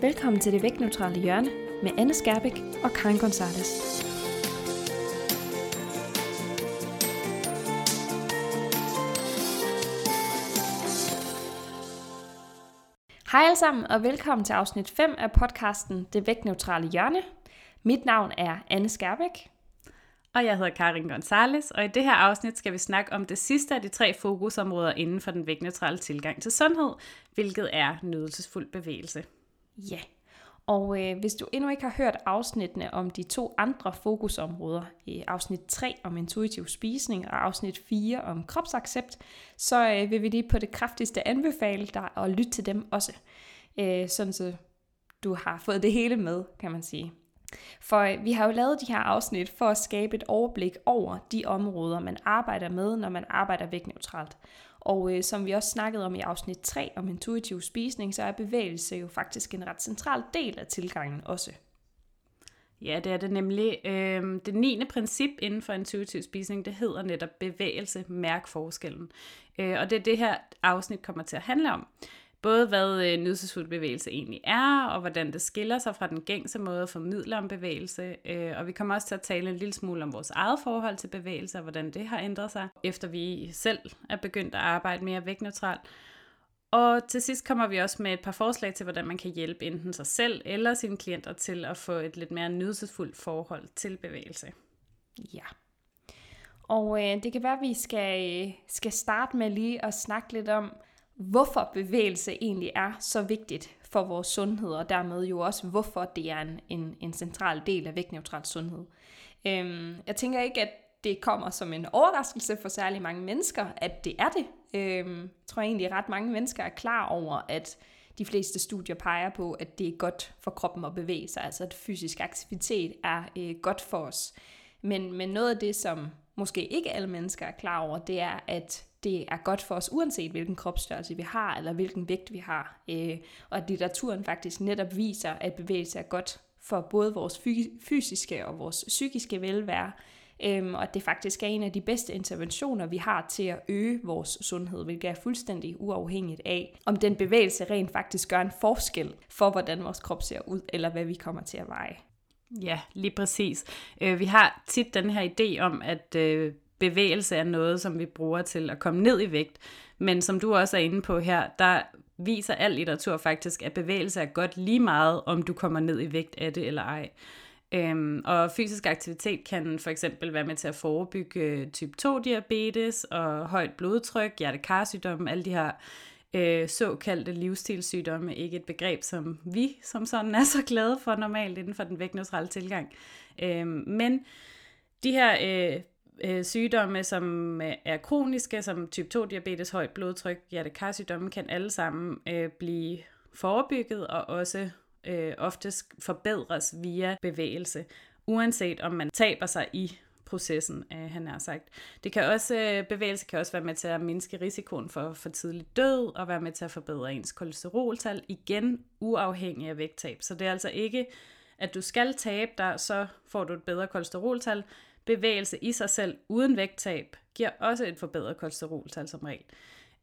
Velkommen til det vægtneutrale hjørne med Anne Skærbæk og Karin Gonzalez. Hej alle sammen og velkommen til afsnit 5 af podcasten Det vægtneutrale hjørne. Mit navn er Anne Skærbæk. Og jeg hedder Karin Gonzalez, og i det her afsnit skal vi snakke om det sidste af de tre fokusområder inden for den vægtneutrale tilgang til sundhed, hvilket er nydelsesfuld bevægelse. Ja, og øh, hvis du endnu ikke har hørt afsnittene om de to andre fokusområder, øh, afsnit 3 om intuitiv spisning og afsnit 4 om kropsaccept, så øh, vil vi lige på det kraftigste anbefale dig at lytte til dem også. Øh, sådan så du har fået det hele med, kan man sige. For øh, vi har jo lavet de her afsnit for at skabe et overblik over de områder, man arbejder med, når man arbejder vægtneutralt. Og øh, som vi også snakkede om i afsnit 3 om intuitiv spisning, så er bevægelse jo faktisk en ret central del af tilgangen også. Ja, det er det nemlig. Øh, det niende princip inden for intuitiv spisning, det hedder netop bevægelse, mærk forskellen. Øh, og det er det her afsnit kommer til at handle om. Både hvad øh, nydelsesfuld bevægelse egentlig er, og hvordan det skiller sig fra den gængse måde at formidle om bevægelse. Øh, og vi kommer også til at tale en lille smule om vores eget forhold til bevægelse, og hvordan det har ændret sig, efter vi selv er begyndt at arbejde mere vægtneutralt. Og til sidst kommer vi også med et par forslag til, hvordan man kan hjælpe enten sig selv eller sine klienter til at få et lidt mere nydelsesfuldt forhold til bevægelse. Ja. Og øh, det kan være, at vi skal, øh, skal starte med lige at snakke lidt om, hvorfor bevægelse egentlig er så vigtigt for vores sundhed, og dermed jo også, hvorfor det er en, en, en central del af vægtneutral sundhed. Øhm, jeg tænker ikke, at det kommer som en overraskelse for særlig mange mennesker, at det er det. Øhm, jeg tror egentlig, at ret mange mennesker er klar over, at de fleste studier peger på, at det er godt for kroppen at bevæge sig, altså at fysisk aktivitet er øh, godt for os. Men, men noget af det, som måske ikke alle mennesker er klar over, det er, at det er godt for os, uanset hvilken kropsstørrelse vi har, eller hvilken vægt vi har. Øh, og at litteraturen faktisk netop viser, at bevægelse er godt for både vores fysiske og vores psykiske velvære, øhm, og at det faktisk er en af de bedste interventioner, vi har til at øge vores sundhed, hvilket er fuldstændig uafhængigt af, om den bevægelse rent faktisk gør en forskel for, hvordan vores krop ser ud, eller hvad vi kommer til at veje. Ja, lige præcis. Øh, vi har tit den her idé om, at øh, bevægelse er noget, som vi bruger til at komme ned i vægt. Men som du også er inde på her, der viser al litteratur faktisk, at bevægelse er godt lige meget, om du kommer ned i vægt af det eller ej. Øhm, og fysisk aktivitet kan for eksempel være med til at forebygge øh, type 2-diabetes og højt blodtryk, hjertekarsygdomme, alle de her øh, såkaldte livsstilssygdomme, ikke et begreb, som vi som sådan er så glade for normalt inden for den vægtneutrale tilgang. Øhm, men de her øh, øh, sygdomme, som øh, er kroniske, som type 2-diabetes, højt blodtryk, hjertekarsygdomme, kan alle sammen øh, blive forebygget og også øh, oftest forbedres via bevægelse, uanset om man taber sig i processen, øh, han har sagt. Det kan også, øh, bevægelse kan også være med til at mindske risikoen for for tidlig død, og være med til at forbedre ens kolesteroltal, igen uafhængig af vægttab. Så det er altså ikke, at du skal tabe dig, så får du et bedre kolesteroltal, bevægelse i sig selv uden vægttab giver også et forbedret kolesteroltal som regel.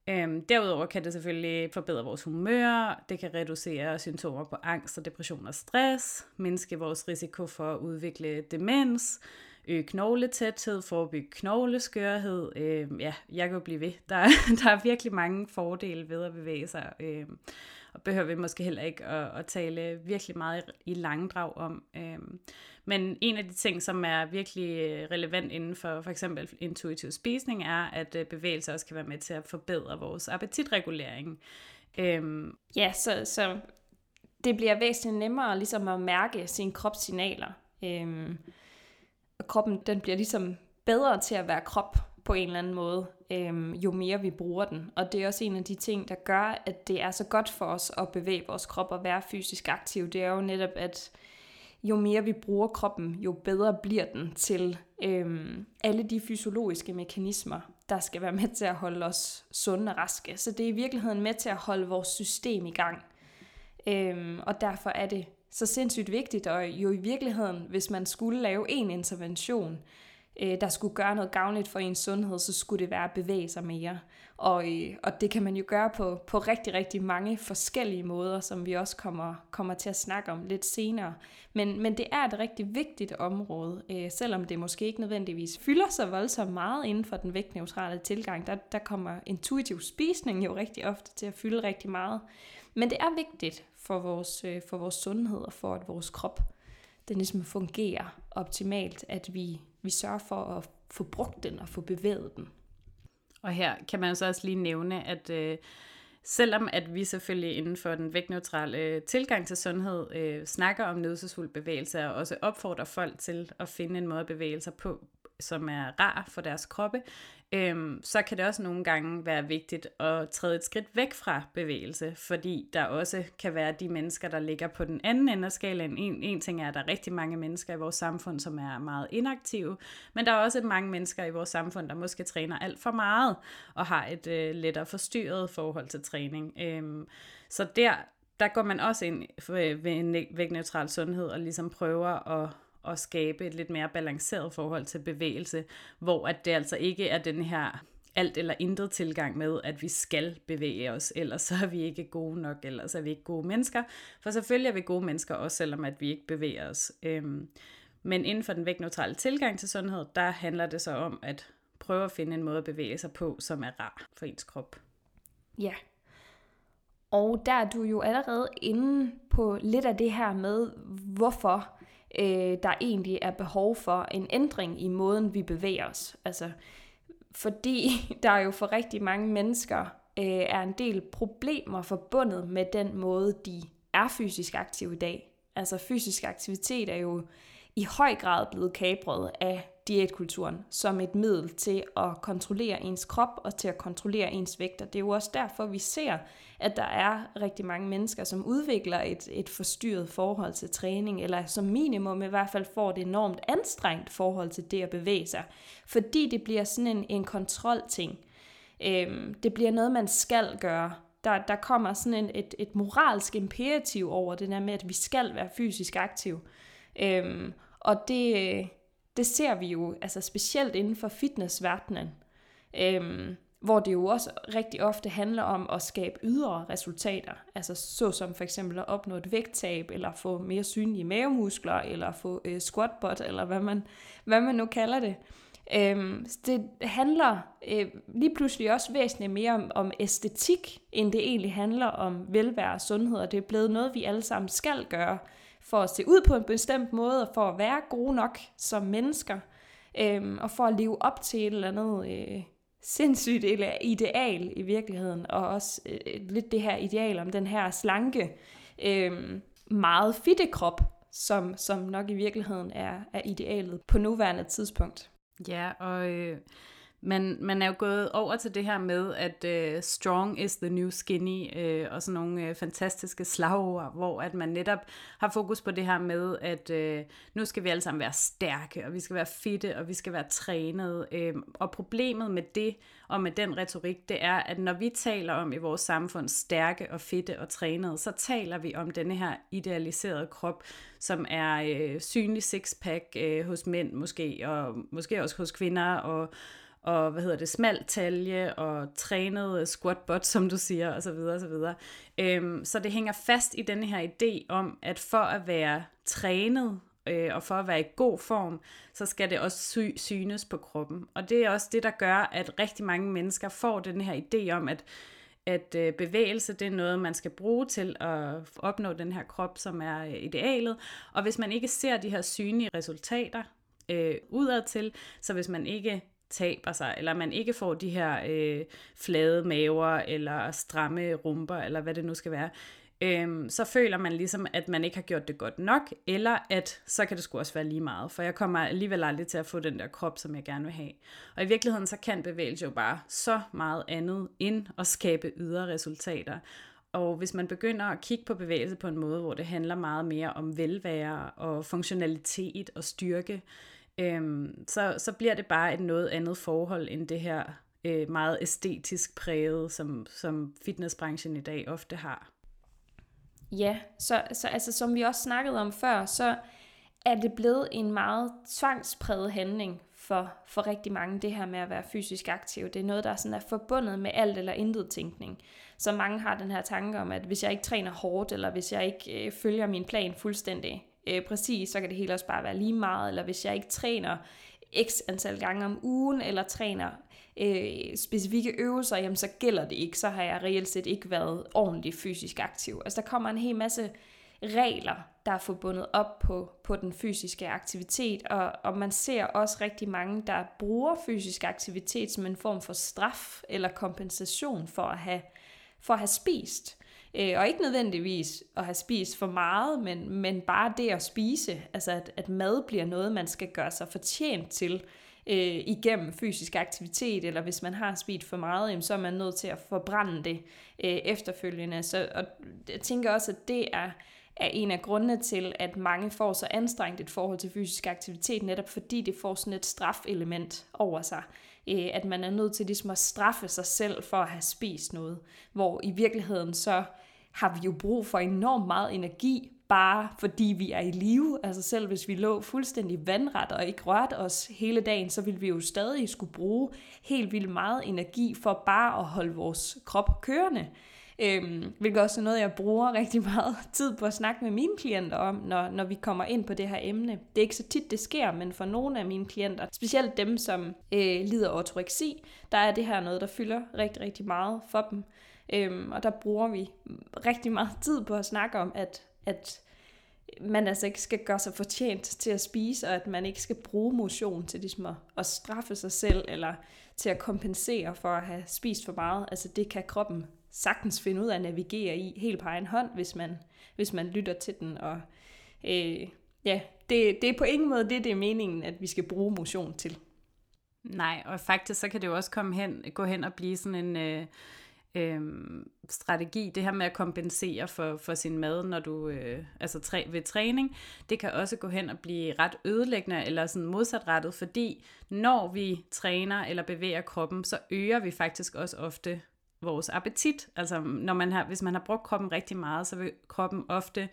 Øhm, derudover kan det selvfølgelig forbedre vores humør, det kan reducere symptomer på angst og depression og stress, mindske vores risiko for at udvikle demens, øge knogletæthed, forebygge knogleskørhed. Øh, ja, jeg kan jo blive ved. Der, der er virkelig mange fordele ved at bevæge sig. Øh, og behøver vi måske heller ikke at, at tale virkelig meget i, i langdrag om. Øh, men en af de ting, som er virkelig øh, relevant inden for for eksempel intuitiv spisning, er, at øh, bevægelse også kan være med til at forbedre vores appetitregulering. Øhm. Ja, så, så det bliver væsentligt nemmere ligesom at mærke sine kropssignaler. Øhm, og kroppen den bliver ligesom bedre til at være krop på en eller anden måde, øhm, jo mere vi bruger den. Og det er også en af de ting, der gør, at det er så godt for os at bevæge vores krop og være fysisk aktiv. Det er jo netop, at jo mere vi bruger kroppen, jo bedre bliver den til øhm, alle de fysiologiske mekanismer, der skal være med til at holde os sunde og raske. Så det er i virkeligheden med til at holde vores system i gang. Øhm, og derfor er det så sindssygt vigtigt, og jo i virkeligheden, hvis man skulle lave en intervention, øh, Øh, der skulle gøre noget gavnligt for ens sundhed, så skulle det være at bevæge sig mere. Og, øh, og det kan man jo gøre på, på rigtig, rigtig mange forskellige måder, som vi også kommer, kommer til at snakke om lidt senere. Men, men det er et rigtig vigtigt område, øh, selvom det måske ikke nødvendigvis fylder så voldsomt meget inden for den vægtneutrale tilgang. Der, der kommer intuitiv spisning jo rigtig ofte til at fylde rigtig meget. Men det er vigtigt for vores, øh, for vores sundhed og for, at vores krop den ligesom fungerer optimalt, at vi, vi sørger for at få brugt den og få bevæget den. Og her kan man så også lige nævne, at øh, selvom at vi selvfølgelig inden for den vægtneutrale øh, tilgang til sundhed øh, snakker om nødsesfuld bevægelse og også opfordrer folk til at finde en måde at bevæge sig på, som er rar for deres kroppe, øhm, så kan det også nogle gange være vigtigt at træde et skridt væk fra bevægelse, fordi der også kan være de mennesker, der ligger på den anden ende af skalaen. En, en ting er, at der er rigtig mange mennesker i vores samfund, som er meget inaktive, men der er også mange mennesker i vores samfund, der måske træner alt for meget og har et øh, lettere forstyrret forhold til træning. Øhm, så der, der går man også ind ved en vægtneutral sundhed og ligesom prøver at at skabe et lidt mere balanceret forhold til bevægelse, hvor at det altså ikke er den her alt eller intet tilgang med, at vi skal bevæge os, ellers så er vi ikke gode nok, ellers er vi ikke gode mennesker. For selvfølgelig er vi gode mennesker, også selvom at vi ikke bevæger os. Øhm, men inden for den vægtneutrale tilgang til sundhed, der handler det så om at prøve at finde en måde at bevæge sig på, som er rar for ens krop. Ja. Og der er du jo allerede inde på lidt af det her med, hvorfor øh, der egentlig er behov for en ændring i måden, vi bevæger os. Altså, fordi der er jo for rigtig mange mennesker øh, er en del problemer forbundet med den måde, de er fysisk aktive i dag. Altså fysisk aktivitet er jo i høj grad blevet kabret af diætkulturen som et middel til at kontrollere ens krop og til at kontrollere ens vægt. Og det er jo også derfor, vi ser, at der er rigtig mange mennesker, som udvikler et, et forstyrret forhold til træning, eller som minimum i hvert fald får et enormt anstrengt forhold til det at bevæge sig. Fordi det bliver sådan en, en kontrolting. Øhm, det bliver noget, man skal gøre. Der, der kommer sådan en, et, et moralsk imperativ over det der med, at vi skal være fysisk aktive. Øhm, og det, det ser vi jo altså specielt inden for fitnessverdenen, øhm, hvor det jo også rigtig ofte handler om at skabe ydre resultater, altså såsom for eksempel at opnå et vægttab, eller få mere synlige mavemuskler, eller få øh, squat butt, eller hvad man, hvad man nu kalder det. Øhm, det handler øh, lige pludselig også væsentligt mere om, om æstetik, end det egentlig handler om velvære og sundhed, og det er blevet noget, vi alle sammen skal gøre, for at se ud på en bestemt måde, og for at være gode nok som mennesker, øhm, og for at leve op til et eller andet øh, sindssygt ideal i virkeligheden, og også øh, lidt det her ideal om den her slanke, øh, meget fitte krop, som, som nok i virkeligheden er, er idealet på nuværende tidspunkt. Ja, og øh, man, man er jo gået over til det her med, at uh, strong is the new skinny, uh, og sådan nogle uh, fantastiske slagord, hvor at man netop har fokus på det her med, at uh, nu skal vi alle sammen være stærke, og vi skal være fitte, og vi skal være trænede. Uh, og problemet med det, og med den retorik, det er, at når vi taler om i vores samfund stærke og fitte og trænede, så taler vi om denne her idealiserede krop, som er uh, synlig sixpack uh, hos mænd måske, og måske også hos kvinder, og og hvad hedder det, smal talje og trænet øh, squat butt, som du siger, og så videre, og så videre. Øhm, så det hænger fast i denne her idé om, at for at være trænet øh, og for at være i god form, så skal det også sy- synes på kroppen. Og det er også det, der gør, at rigtig mange mennesker får den her idé om, at at øh, bevægelse det er noget, man skal bruge til at opnå den her krop, som er øh, idealet. Og hvis man ikke ser de her synlige resultater øh, udadtil, så hvis man ikke taber sig, eller man ikke får de her øh, flade maver, eller stramme rumper, eller hvad det nu skal være, øh, så føler man ligesom, at man ikke har gjort det godt nok, eller at så kan det sgu også være lige meget, for jeg kommer alligevel aldrig til at få den der krop, som jeg gerne vil have. Og i virkeligheden, så kan bevægelse jo bare så meget andet, end at skabe ydre resultater. Og hvis man begynder at kigge på bevægelse på en måde, hvor det handler meget mere om velvære og funktionalitet og styrke, øhm, så, så bliver det bare et noget andet forhold end det her øh, meget æstetisk præget, som, som fitnessbranchen i dag ofte har. Ja, så, så altså, som vi også snakkede om før, så er det blevet en meget tvangspræget handling for, for rigtig mange, det her med at være fysisk aktiv. Det er noget, der sådan er forbundet med alt eller intet tænkning. Så mange har den her tanke om, at hvis jeg ikke træner hårdt, eller hvis jeg ikke øh, følger min plan fuldstændig øh, præcis, så kan det hele også bare være lige meget. Eller hvis jeg ikke træner x antal gange om ugen, eller træner øh, specifikke øvelser, jamen så gælder det ikke. Så har jeg reelt set ikke været ordentligt fysisk aktiv. Altså der kommer en hel masse regler, der er forbundet op på, på den fysiske aktivitet, og, og man ser også rigtig mange, der bruger fysisk aktivitet som en form for straf eller kompensation for at have, for at have spist. Øh, og ikke nødvendigvis at have spist for meget, men, men bare det at spise, altså at, at mad bliver noget, man skal gøre sig fortjent til øh, igennem fysisk aktivitet, eller hvis man har spist for meget, jamen, så er man nødt til at forbrænde det øh, efterfølgende. Så og jeg tænker også, at det er er en af grundene til, at mange får så anstrengt et forhold til fysisk aktivitet, netop fordi det får sådan et strafelement over sig. Øh, at man er nødt til ligesom at straffe sig selv for at have spist noget. Hvor i virkeligheden så har vi jo brug for enormt meget energi, bare fordi vi er i live. Altså selv hvis vi lå fuldstændig vandret og ikke rørte os hele dagen, så ville vi jo stadig skulle bruge helt vildt meget energi for bare at holde vores krop kørende. Øhm, hvilket også er noget, jeg bruger rigtig meget tid på at snakke med mine klienter om, når, når vi kommer ind på det her emne. Det er ikke så tit, det sker, men for nogle af mine klienter, specielt dem, som øh, lider af ortoreksi, der er det her noget, der fylder rigtig, rigtig meget for dem. Øhm, og der bruger vi rigtig meget tid på at snakke om, at, at man altså ikke skal gøre sig fortjent til at spise, og at man ikke skal bruge motion til ligesom at, at straffe sig selv, eller til at kompensere for at have spist for meget. Altså det kan kroppen sagtens finde ud af at navigere i helt på egen hånd, hvis man, hvis man lytter til den. Og øh, ja, det, det er på ingen måde det, det er meningen, at vi skal bruge motion til. Nej, og faktisk så kan det jo også komme hen, gå hen og blive sådan en øh, øh, strategi, det her med at kompensere for, for sin mad, når du øh, altså træ, ved træning, det kan også gå hen og blive ret ødelæggende eller sådan modsatrettet, fordi når vi træner eller bevæger kroppen, så øger vi faktisk også ofte vores appetit. Altså når man har, hvis man har brugt kroppen rigtig meget, så vil kroppen ofte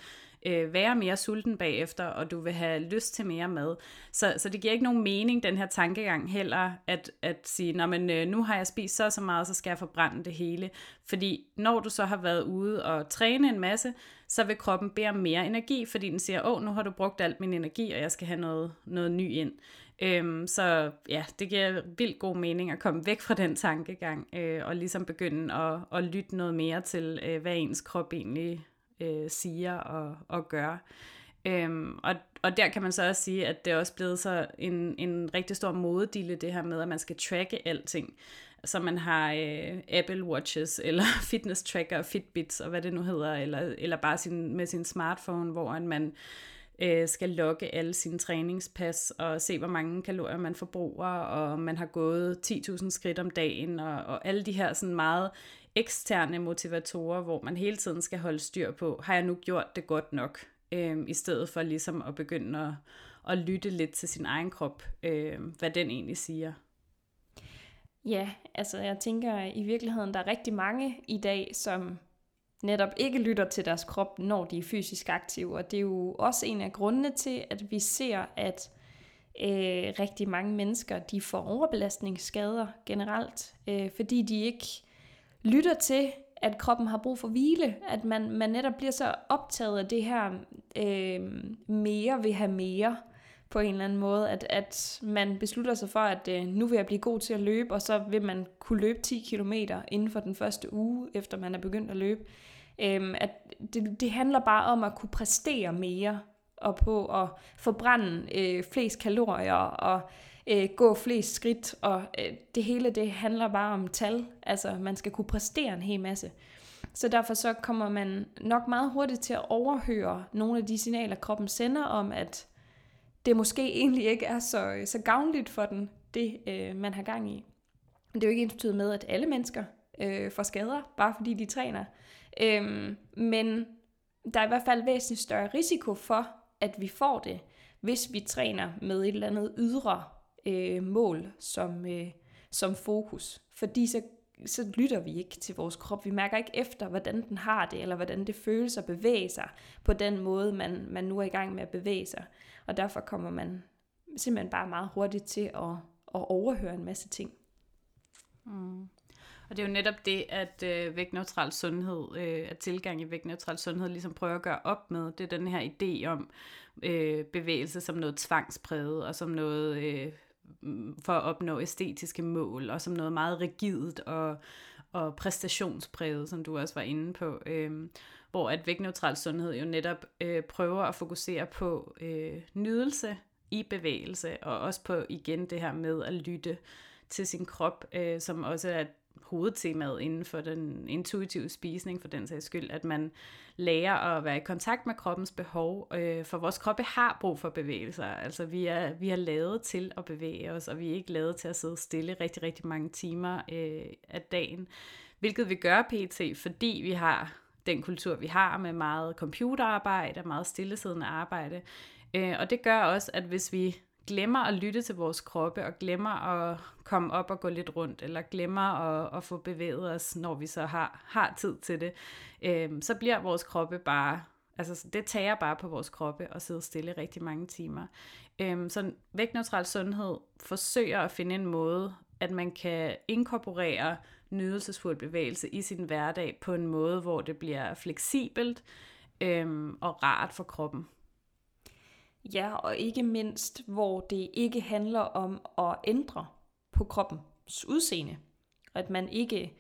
øh, være mere sulten bagefter, og du vil have lyst til mere mad. Så, så det giver ikke nogen mening, den her tankegang heller, at, at sige, Nå, men, øh, nu har jeg spist så så meget, så skal jeg forbrænde det hele. Fordi når du så har været ude og træne en masse, så vil kroppen bære om mere energi, fordi den siger, åh, nu har du brugt alt min energi, og jeg skal have noget, noget ny ind. Øhm, så ja, det giver vildt god mening at komme væk fra den tankegang, øh, og ligesom begynde at, at lytte noget mere til, øh, hvad ens krop egentlig øh, siger og, og gør. Øhm, og, og der kan man så også sige, at det er også blevet så en, en rigtig stor modedille, det her med, at man skal tracke alting. Så man har øh, Apple Watches, eller fitness tracker, Fitbits, og hvad det nu hedder, eller, eller bare sin, med sin smartphone, hvor man øh, skal logge alle sine træningspas og se, hvor mange kalorier man forbruger, og man har gået 10.000 skridt om dagen, og, og alle de her sådan meget eksterne motivatorer, hvor man hele tiden skal holde styr på, har jeg nu gjort det godt nok, øh, i stedet for ligesom at begynde at, at lytte lidt til sin egen krop, øh, hvad den egentlig siger. Ja, altså jeg tænker i virkeligheden, der er rigtig mange i dag, som netop ikke lytter til deres krop, når de er fysisk aktive. Og det er jo også en af grundene til, at vi ser, at øh, rigtig mange mennesker de får overbelastningsskader generelt, øh, fordi de ikke lytter til, at kroppen har brug for hvile, at man, man netop bliver så optaget af det her øh, mere vil have mere på en eller anden måde, at, at man beslutter sig for, at øh, nu vil jeg blive god til at løbe, og så vil man kunne løbe 10 km inden for den første uge, efter man er begyndt at løbe. Øhm, at det, det handler bare om at kunne præstere mere, og på at forbrænde øh, flest kalorier, og øh, gå flest skridt, og øh, det hele det handler bare om tal. Altså, man skal kunne præstere en hel masse. Så derfor så kommer man nok meget hurtigt til at overhøre nogle af de signaler, kroppen sender om, at det måske egentlig ikke er så, øh, så gavnligt for den, det øh, man har gang i. Det er jo ikke ens med, at alle mennesker øh, får skader, bare fordi de træner. Øhm, men der er i hvert fald væsentligt større risiko for, at vi får det, hvis vi træner med et eller andet ydre øh, mål som, øh, som fokus. Fordi så, så lytter vi ikke til vores krop. Vi mærker ikke efter, hvordan den har det, eller hvordan det føles at bevæge sig på den måde, man, man nu er i gang med at bevæge sig. Og derfor kommer man simpelthen bare meget hurtigt til at, at overhøre en masse ting. Mm. Og det er jo netop det, at øh, vægtneutral sundhed, øh, at tilgang i vægtneutral sundhed ligesom prøver at gøre op med, det er den her idé om øh, bevægelse som noget tvangspræget, og som noget øh, for at opnå æstetiske mål, og som noget meget rigidt og, og præstationspræget, som du også var inde på. Øh, hvor at vægtneutral sundhed jo netop øh, prøver at fokusere på øh, nydelse i bevægelse, og også på igen det her med at lytte til sin krop, øh, som også er hovedtemaet inden for den intuitive spisning, for den sags skyld, at man lærer at være i kontakt med kroppens behov, øh, for vores kroppe har brug for bevægelser. Altså vi er, vi er lavet til at bevæge os, og vi er ikke lavet til at sidde stille rigtig, rigtig mange timer øh, af dagen, hvilket vi gør pt, fordi vi har den kultur, vi har med meget computerarbejde, meget stillesiddende arbejde. Øh, og det gør også, at hvis vi glemmer at lytte til vores kroppe, og glemmer at komme op og gå lidt rundt, eller glemmer at, at få bevæget os, når vi så har, har tid til det, øh, så bliver vores kroppe bare, altså det tager bare på vores kroppe at sidde stille rigtig mange timer. Øh, så vægtneutral sundhed forsøger at finde en måde, at man kan inkorporere nydelsesfuld bevægelse i sin hverdag på en måde, hvor det bliver fleksibelt øh, og rart for kroppen. Ja, og ikke mindst, hvor det ikke handler om at ændre på kroppens udseende. At man ikke,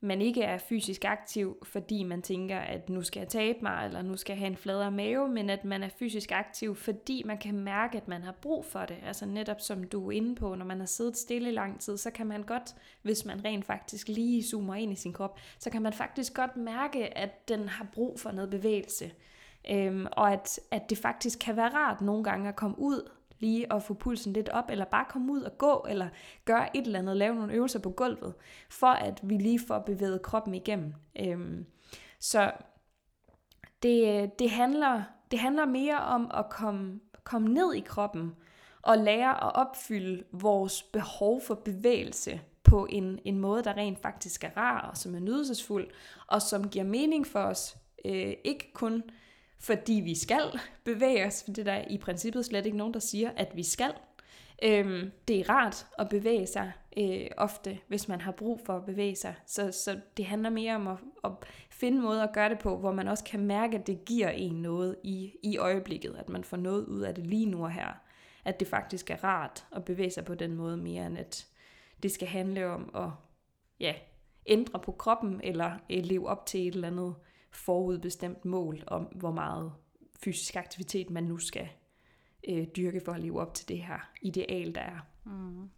man ikke er fysisk aktiv, fordi man tænker, at nu skal jeg tabe mig, eller nu skal jeg have en fladere mave, men at man er fysisk aktiv, fordi man kan mærke, at man har brug for det. Altså netop som du er inde på, når man har siddet stille i lang tid, så kan man godt, hvis man rent faktisk lige zoomer ind i sin krop, så kan man faktisk godt mærke, at den har brug for noget bevægelse. Øhm, og at, at det faktisk kan være rart nogle gange at komme ud lige og få pulsen lidt op, eller bare komme ud og gå, eller gøre et eller andet, lave nogle øvelser på gulvet, for at vi lige får bevæget kroppen igennem. Øhm, så det, det, handler, det handler mere om at komme, komme ned i kroppen, og lære at opfylde vores behov for bevægelse på en, en måde, der rent faktisk er rar, og som er nydelsesfuld, og som giver mening for os. Øh, ikke kun øh, fordi vi skal bevæge os, for det er der i princippet slet ikke nogen, der siger, at vi skal. Øhm, det er rart at bevæge sig øh, ofte, hvis man har brug for at bevæge sig. Så, så det handler mere om at, at finde måder at gøre det på, hvor man også kan mærke, at det giver en noget i, i øjeblikket, at man får noget ud af det lige nu og her. At det faktisk er rart at bevæge sig på den måde, mere end at det skal handle om at ja, ændre på kroppen, eller øh, leve op til et eller andet forudbestemt mål om, hvor meget fysisk aktivitet man nu skal øh, dyrke for at leve op til det her ideal, der er. Mm.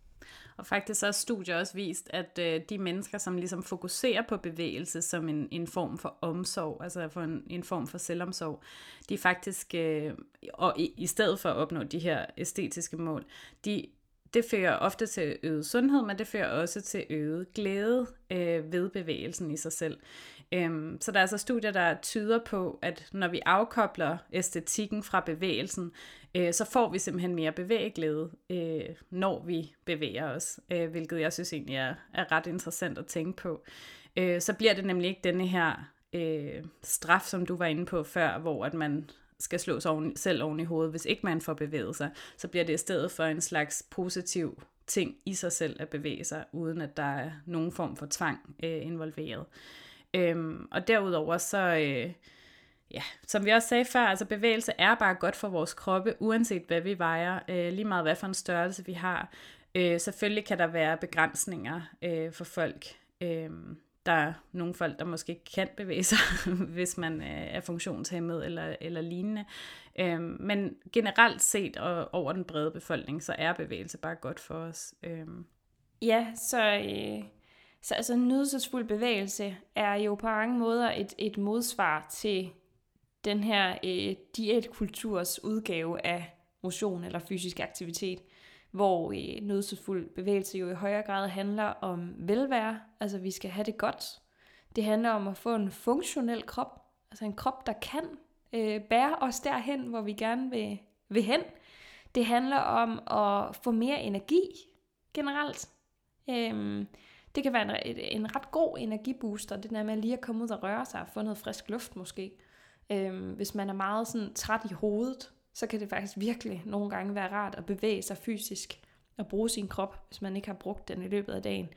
Og faktisk så har studier også vist, at øh, de mennesker, som ligesom fokuserer på bevægelse som en, en form for omsorg, altså for en, en form for selvomsorg, de faktisk, øh, og i, i stedet for at opnå de her æstetiske mål, de det fører ofte til øget sundhed, men det fører også til øget glæde øh, ved bevægelsen i sig selv. Øhm, så der er altså studier, der tyder på, at når vi afkobler æstetikken fra bevægelsen, øh, så får vi simpelthen mere bevægeglæde, øh, når vi bevæger os, øh, hvilket jeg synes egentlig er, er ret interessant at tænke på. Øh, så bliver det nemlig ikke denne her øh, straf, som du var inde på før, hvor at man skal slå sig oven, selv oven i hovedet, hvis ikke man får bevæget sig, så bliver det i stedet for en slags positiv ting i sig selv at bevæge sig, uden at der er nogen form for tvang øh, involveret. Øhm, og derudover så, øh, ja, som vi også sagde før, altså bevægelse er bare godt for vores kroppe, uanset hvad vi vejer, øh, lige meget hvad for en størrelse vi har. Øh, selvfølgelig kan der være begrænsninger øh, for folk. Øh, der er nogle folk, der måske ikke kan bevæge sig, hvis man øh, er funktionshemmet eller, eller lignende. Øhm, men generelt set og over den brede befolkning, så er bevægelse bare godt for os. Øhm. Ja, så, øh, så altså nydelsesfuld bevægelse er jo på mange måder et, et modsvar til den her øh, diætkulturs udgave af motion eller fysisk aktivitet hvor øh, nydelsesfuld bevægelse jo i højere grad handler om velvære, altså vi skal have det godt. Det handler om at få en funktionel krop, altså en krop, der kan øh, bære os derhen, hvor vi gerne vil, vil hen. Det handler om at få mere energi generelt. Øhm, det kan være en, en ret god energibooster, det der med lige at komme ud og røre sig og få noget frisk luft måske. Øhm, hvis man er meget sådan træt i hovedet, så kan det faktisk virkelig nogle gange være rart at bevæge sig fysisk og bruge sin krop, hvis man ikke har brugt den i løbet af dagen.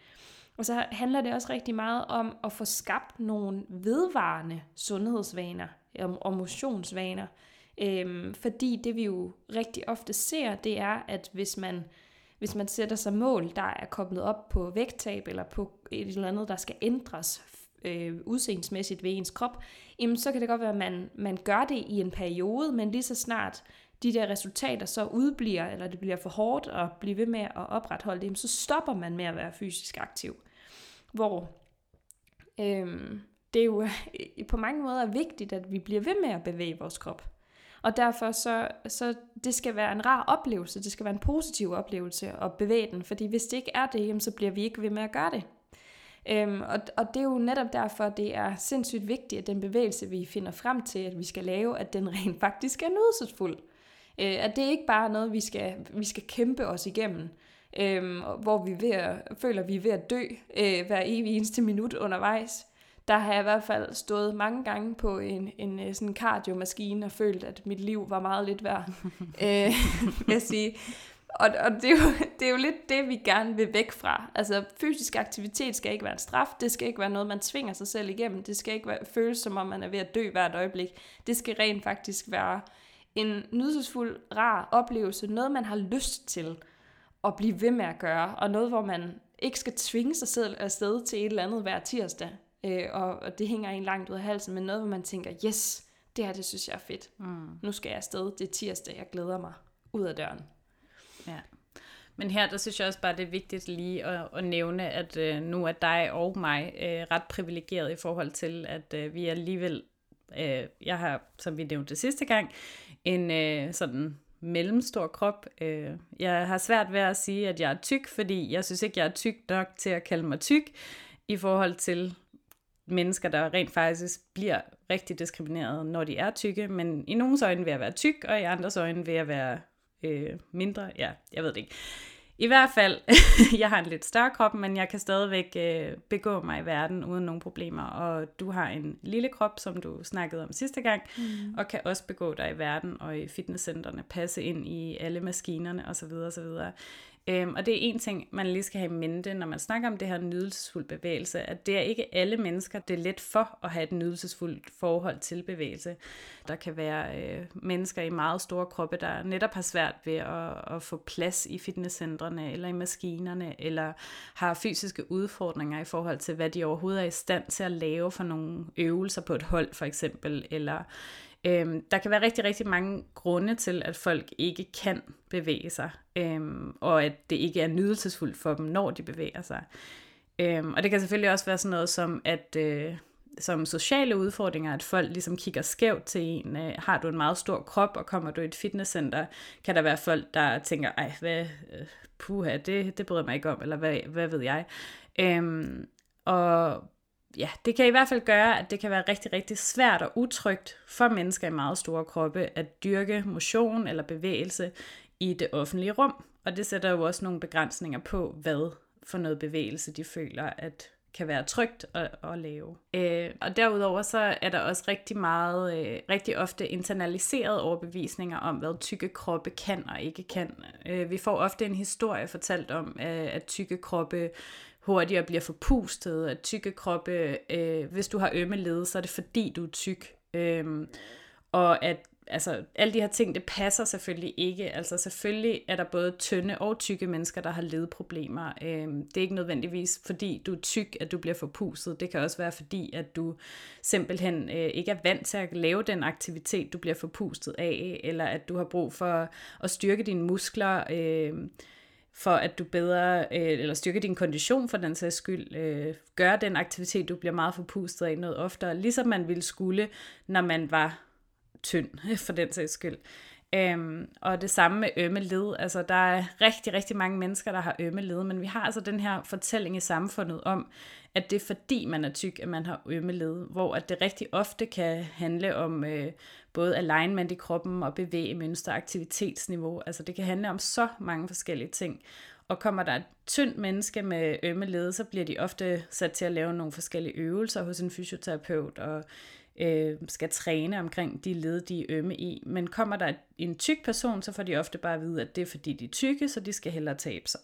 Og så handler det også rigtig meget om at få skabt nogle vedvarende sundhedsvaner og motionsvaner. Øhm, fordi det vi jo rigtig ofte ser, det er, at hvis man, hvis man sætter sig mål, der er koblet op på vægttab eller på et eller andet, der skal ændres øh, udseendsmæssigt ved ens krop, jamen så kan det godt være, at man, man gør det i en periode, men lige så snart de der resultater så udbliver, eller det bliver for hårdt at blive ved med at opretholde det, så stopper man med at være fysisk aktiv. Hvor øhm, det er jo på mange måder vigtigt, at vi bliver ved med at bevæge vores krop. Og derfor så, så det skal være en rar oplevelse, det skal være en positiv oplevelse at bevæge den, fordi hvis det ikke er det, jamen, så bliver vi ikke ved med at gøre det. Øhm, og, og det er jo netop derfor, det er sindssygt vigtigt, at den bevægelse, vi finder frem til, at vi skal lave, at den rent faktisk er nydelsesfuld. Øh, at det ikke bare er noget, vi skal, vi skal kæmpe os igennem, øh, hvor vi ved at, føler, vi er ved at dø øh, hver evig eneste minut undervejs. Der har jeg i hvert fald stået mange gange på en, en øh, sådan kardiomaskine og følt, at mit liv var meget lidt værd, øh, vil jeg sige. Og, og det, er jo, det er jo lidt det, vi gerne vil væk fra. Altså fysisk aktivitet skal ikke være en straf, det skal ikke være noget, man tvinger sig selv igennem, det skal ikke være, føles som om man er ved at dø hvert øjeblik. Det skal rent faktisk være en nydelsesfuld, rar oplevelse, noget man har lyst til at blive ved med at gøre, og noget, hvor man ikke skal tvinge sig selv afsted til et eller andet hver tirsdag, øh, og, og det hænger en langt ud af halsen, men noget, hvor man tænker, yes, det her, det synes jeg er fedt. Mm. Nu skal jeg afsted, det er tirsdag, jeg glæder mig ud af døren. Ja. Men her, der synes jeg også bare, det er vigtigt lige at, at nævne, at øh, nu er dig og mig øh, ret privilegeret i forhold til, at øh, vi alligevel, øh, jeg har, som vi nævnte sidste gang, en øh, sådan mellemstor krop. Øh, jeg har svært ved at sige, at jeg er tyk, fordi jeg synes ikke, jeg er tyk nok til at kalde mig tyk, i forhold til mennesker, der rent faktisk bliver rigtig diskrimineret, når de er tykke, men i nogens øjne vil jeg være tyk, og i andres øjne vil jeg være øh, mindre. Ja, jeg ved det ikke. I hvert fald, jeg har en lidt større krop, men jeg kan stadigvæk øh, begå mig i verden uden nogen problemer. Og du har en lille krop, som du snakkede om sidste gang, mm. og kan også begå dig i verden og i fitnesscentrene, passe ind i alle maskinerne osv. osv. Øhm, og det er en ting, man lige skal have i mente, når man snakker om det her nydelsesfuld bevægelse, at det er ikke alle mennesker, det er let for at have et nydelsesfuldt forhold til bevægelse. Der kan være øh, mennesker i meget store kroppe, der netop har svært ved at, at få plads i fitnesscentrene eller i maskinerne, eller har fysiske udfordringer i forhold til, hvad de overhovedet er i stand til at lave for nogle øvelser på et hold for eksempel, eller Øhm, der kan være rigtig, rigtig mange grunde til, at folk ikke kan bevæge sig, øhm, og at det ikke er nydelsesfuldt for dem, når de bevæger sig. Øhm, og det kan selvfølgelig også være sådan noget som, at øh, som sociale udfordringer, at folk ligesom kigger skævt til en. Øh, har du en meget stor krop, og kommer du i et fitnesscenter, kan der være folk, der tænker, ej, hvad, øh, puha, det, det bryder mig ikke om, eller hvad, hvad ved jeg. Øhm, og ja, det kan i hvert fald gøre, at det kan være rigtig, rigtig svært og utrygt for mennesker i meget store kroppe at dyrke motion eller bevægelse i det offentlige rum. Og det sætter jo også nogle begrænsninger på, hvad for noget bevægelse de føler, at kan være trygt at, at lave. Øh, og derudover så er der også rigtig meget, øh, rigtig ofte internaliseret overbevisninger om, hvad tykke kroppe kan og ikke kan. Øh, vi får ofte en historie fortalt om, øh, at tykke kroppe hurtigere bliver forpustet, at tykke kroppe, øh, hvis du har ømme led, så er det fordi, du er tyk. Øh, og at altså, alle de her ting, det passer selvfølgelig ikke. Altså selvfølgelig er der både tynde og tykke mennesker, der har ledproblemer. Øh, det er ikke nødvendigvis fordi, du er tyk, at du bliver forpustet. Det kan også være fordi, at du simpelthen øh, ikke er vant til at lave den aktivitet, du bliver forpustet af, eller at du har brug for at styrke dine muskler. Øh, for at du bedre, øh, eller styrke din kondition for den sags skyld, øh, gøre den aktivitet, du bliver meget forpustet af noget oftere, ligesom man ville skulle, når man var tynd, for den sags skyld. Øhm, og det samme med ømme led. Altså, der er rigtig, rigtig mange mennesker, der har ømme led, men vi har altså den her fortælling i samfundet om, at det er fordi, man er tyk, at man har ømme led, hvor at det rigtig ofte kan handle om øh, både alignment i kroppen og bevægemønster, aktivitetsniveau. Altså, det kan handle om så mange forskellige ting. Og kommer der et tyndt menneske med ømme led, så bliver de ofte sat til at lave nogle forskellige øvelser hos en fysioterapeut, og øh, skal træne omkring de led, de er ømme i. Men kommer der en tyk person, så får de ofte bare at vide, at det er fordi, de er tykke, så de skal hellere tabe sig.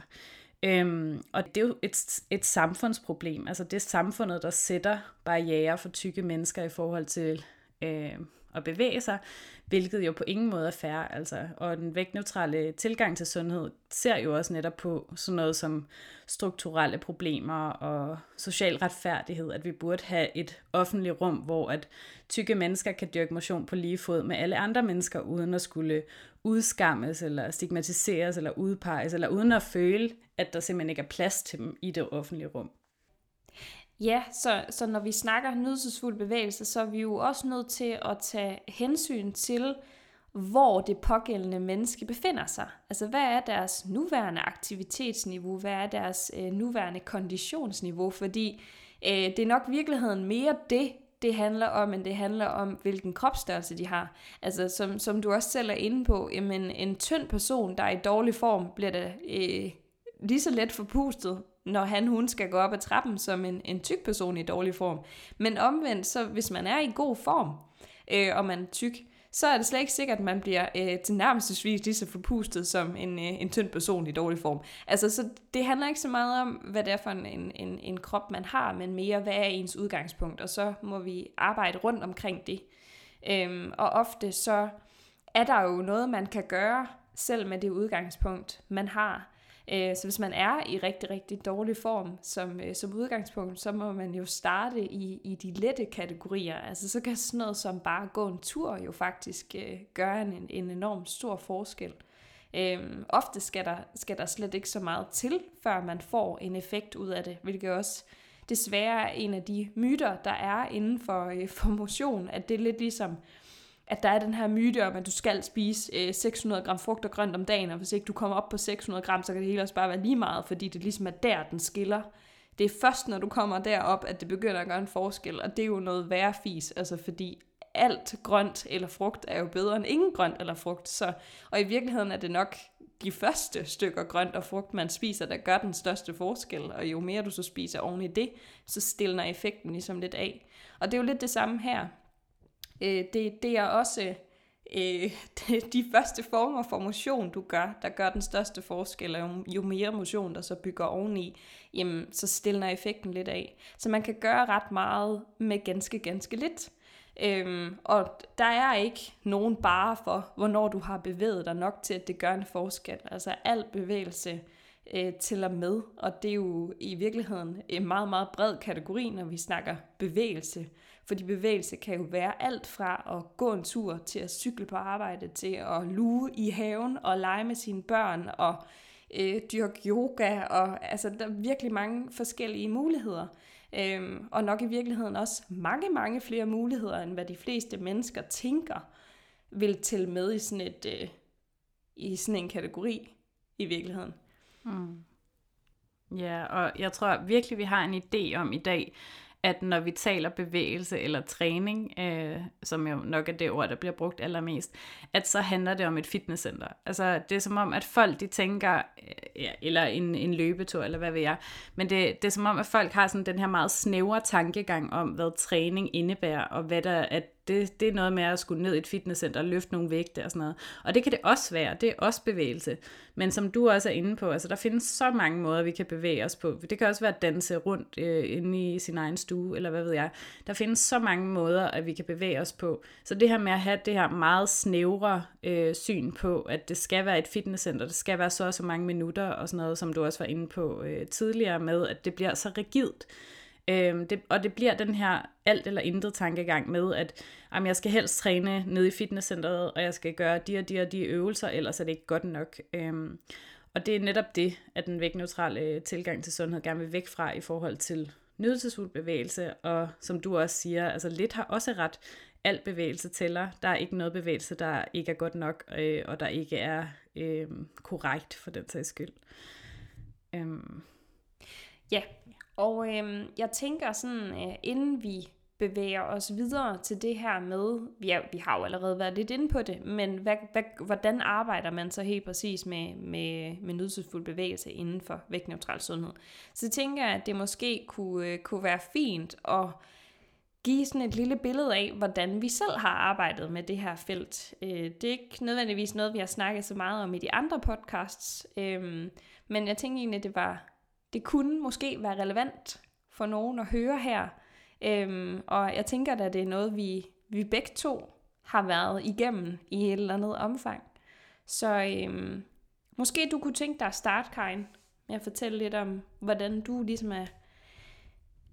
Øhm, og det er jo et, et samfundsproblem. Altså det er samfundet, der sætter barriere for tykke mennesker i forhold til øh, at bevæge sig, hvilket jo på ingen måde er færre. Altså. Og den vægtneutrale tilgang til sundhed ser jo også netop på sådan noget som strukturelle problemer og social retfærdighed, at vi burde have et offentligt rum, hvor at tykke mennesker kan dyrke motion på lige fod med alle andre mennesker, uden at skulle udskammes, eller stigmatiseres, eller udpeges, eller uden at føle, at der simpelthen ikke er plads til dem i det offentlige rum. Ja, så, så når vi snakker nydelsesfuld bevægelse, så er vi jo også nødt til at tage hensyn til, hvor det pågældende menneske befinder sig. Altså, hvad er deres nuværende aktivitetsniveau? Hvad er deres øh, nuværende konditionsniveau? Fordi øh, det er nok virkeligheden mere det, det handler om, end det handler om, hvilken kropsstørrelse de har. Altså, som, som du også selv er inde på, jamen, en tynd person, der er i dårlig form, bliver da øh, lige så let forpustet, når han hun skal gå op ad trappen som en, en tyk person i dårlig form. Men omvendt, så hvis man er i god form, øh, og man er tyk, så er det slet ikke sikkert, at man bliver øh, til nærmestesvis lige så forpustet som en, øh, en tynd person i dårlig form. Altså, så det handler ikke så meget om, hvad det er for en, en, en krop, man har, men mere, hvad er ens udgangspunkt, og så må vi arbejde rundt omkring det. Øhm, og ofte så er der jo noget, man kan gøre, selv med det udgangspunkt, man har. Øh, så hvis man er i rigtig, rigtig dårlig form som, øh, som udgangspunkt, så må man jo starte i, i de lette kategorier. Altså så kan sådan noget som bare gå en tur jo faktisk øh, gøre en, en enorm stor forskel. Øhm, ofte skal der, skal der slet ikke så meget til, før man får en effekt ud af det, hvilket også desværre er en af de myter, der er inden for, øh, for motion, at det er lidt ligesom, at der er den her myte om, at du skal spise øh, 600 gram frugt og grønt om dagen, og hvis ikke du kommer op på 600 gram, så kan det hele også bare være lige meget, fordi det ligesom er der, den skiller. Det er først, når du kommer derop, at det begynder at gøre en forskel, og det er jo noget værre fis, altså fordi alt grønt eller frugt er jo bedre end ingen grønt eller frugt, så, og i virkeligheden er det nok de første stykker grønt og frugt, man spiser, der gør den største forskel, og jo mere du så spiser oven i det, så stiller effekten ligesom lidt af. Og det er jo lidt det samme her. Øh, det, det er også øh, de første former for motion, du gør, der gør den største forskel, og jo, jo mere motion, der så bygger oveni, jamen, så stiller effekten lidt af. Så man kan gøre ret meget med ganske, ganske lidt. Øhm, og der er ikke nogen bare for, hvornår du har bevæget dig nok til, at det gør en forskel. Altså al bevægelse øh, tæller med, og det er jo i virkeligheden en meget, meget bred kategori, når vi snakker bevægelse. Fordi bevægelse kan jo være alt fra at gå en tur til at cykle på arbejde, til at luge i haven og lege med sine børn og øh, dyrke yoga. Og, altså, der er virkelig mange forskellige muligheder. Øhm, og nok i virkeligheden også mange, mange flere muligheder, end hvad de fleste mennesker tænker, vil til med i sådan, et, øh, i sådan en kategori i virkeligheden. Mm. Ja, og jeg tror virkelig, vi har en idé om i dag, at når vi taler bevægelse eller træning, øh, som jo nok er det ord, der bliver brugt allermest, at så handler det om et fitnesscenter. Altså det er som om, at folk de tænker, øh, ja, eller en, en løbetur, eller hvad ved jeg, men det, det er som om, at folk har sådan den her meget snævre tankegang om, hvad træning indebærer, og hvad der, at det, det er noget med at skulle ned i et fitnesscenter og løfte nogle vægte og sådan noget. Og det kan det også være, det er også bevægelse. Men som du også er inde på, altså der findes så mange måder, vi kan bevæge os på. Det kan også være at danse rundt øh, inde i sin egen stue, eller hvad ved jeg. Der findes så mange måder, at vi kan bevæge os på. Så det her med at have det her meget snævre øh, syn på, at det skal være et fitnesscenter, det skal være så og så mange minutter og sådan noget, som du også var inde på øh, tidligere med, at det bliver så rigidt. Øhm, det, og det bliver den her alt eller intet tankegang med, at jamen, jeg skal helst træne nede i fitnesscenteret, og jeg skal gøre de og de og de øvelser, ellers er det ikke godt nok. Øhm, og det er netop det, at den vægtneutrale øh, tilgang til sundhed gerne vil væk fra i forhold til nydelsesfuld bevægelse, og som du også siger, altså lidt har også ret, al bevægelse tæller. Der er ikke noget bevægelse, der ikke er godt nok, øh, og der ikke er øh, korrekt for den sags skyld. Øhm. Ja, og øh, jeg tænker sådan, øh, inden vi bevæger os videre til det her med, ja, vi har jo allerede været lidt inde på det, men hvad, hvad, hvordan arbejder man så helt præcis med, med, med nydelsesfuld bevægelse inden for vægtneutral sundhed? Så jeg tænker at det måske kunne, øh, kunne være fint at give sådan et lille billede af, hvordan vi selv har arbejdet med det her felt. Øh, det er ikke nødvendigvis noget, vi har snakket så meget om i de andre podcasts, øhm, men jeg tænkte egentlig, det var, det kunne måske være relevant for nogen at høre her. Øhm, og jeg tænker, at det er noget, vi, vi begge to har været igennem i et eller andet omfang. Så øhm, måske du kunne tænke dig at starte, Karin, med at fortælle lidt om, hvordan du ligesom er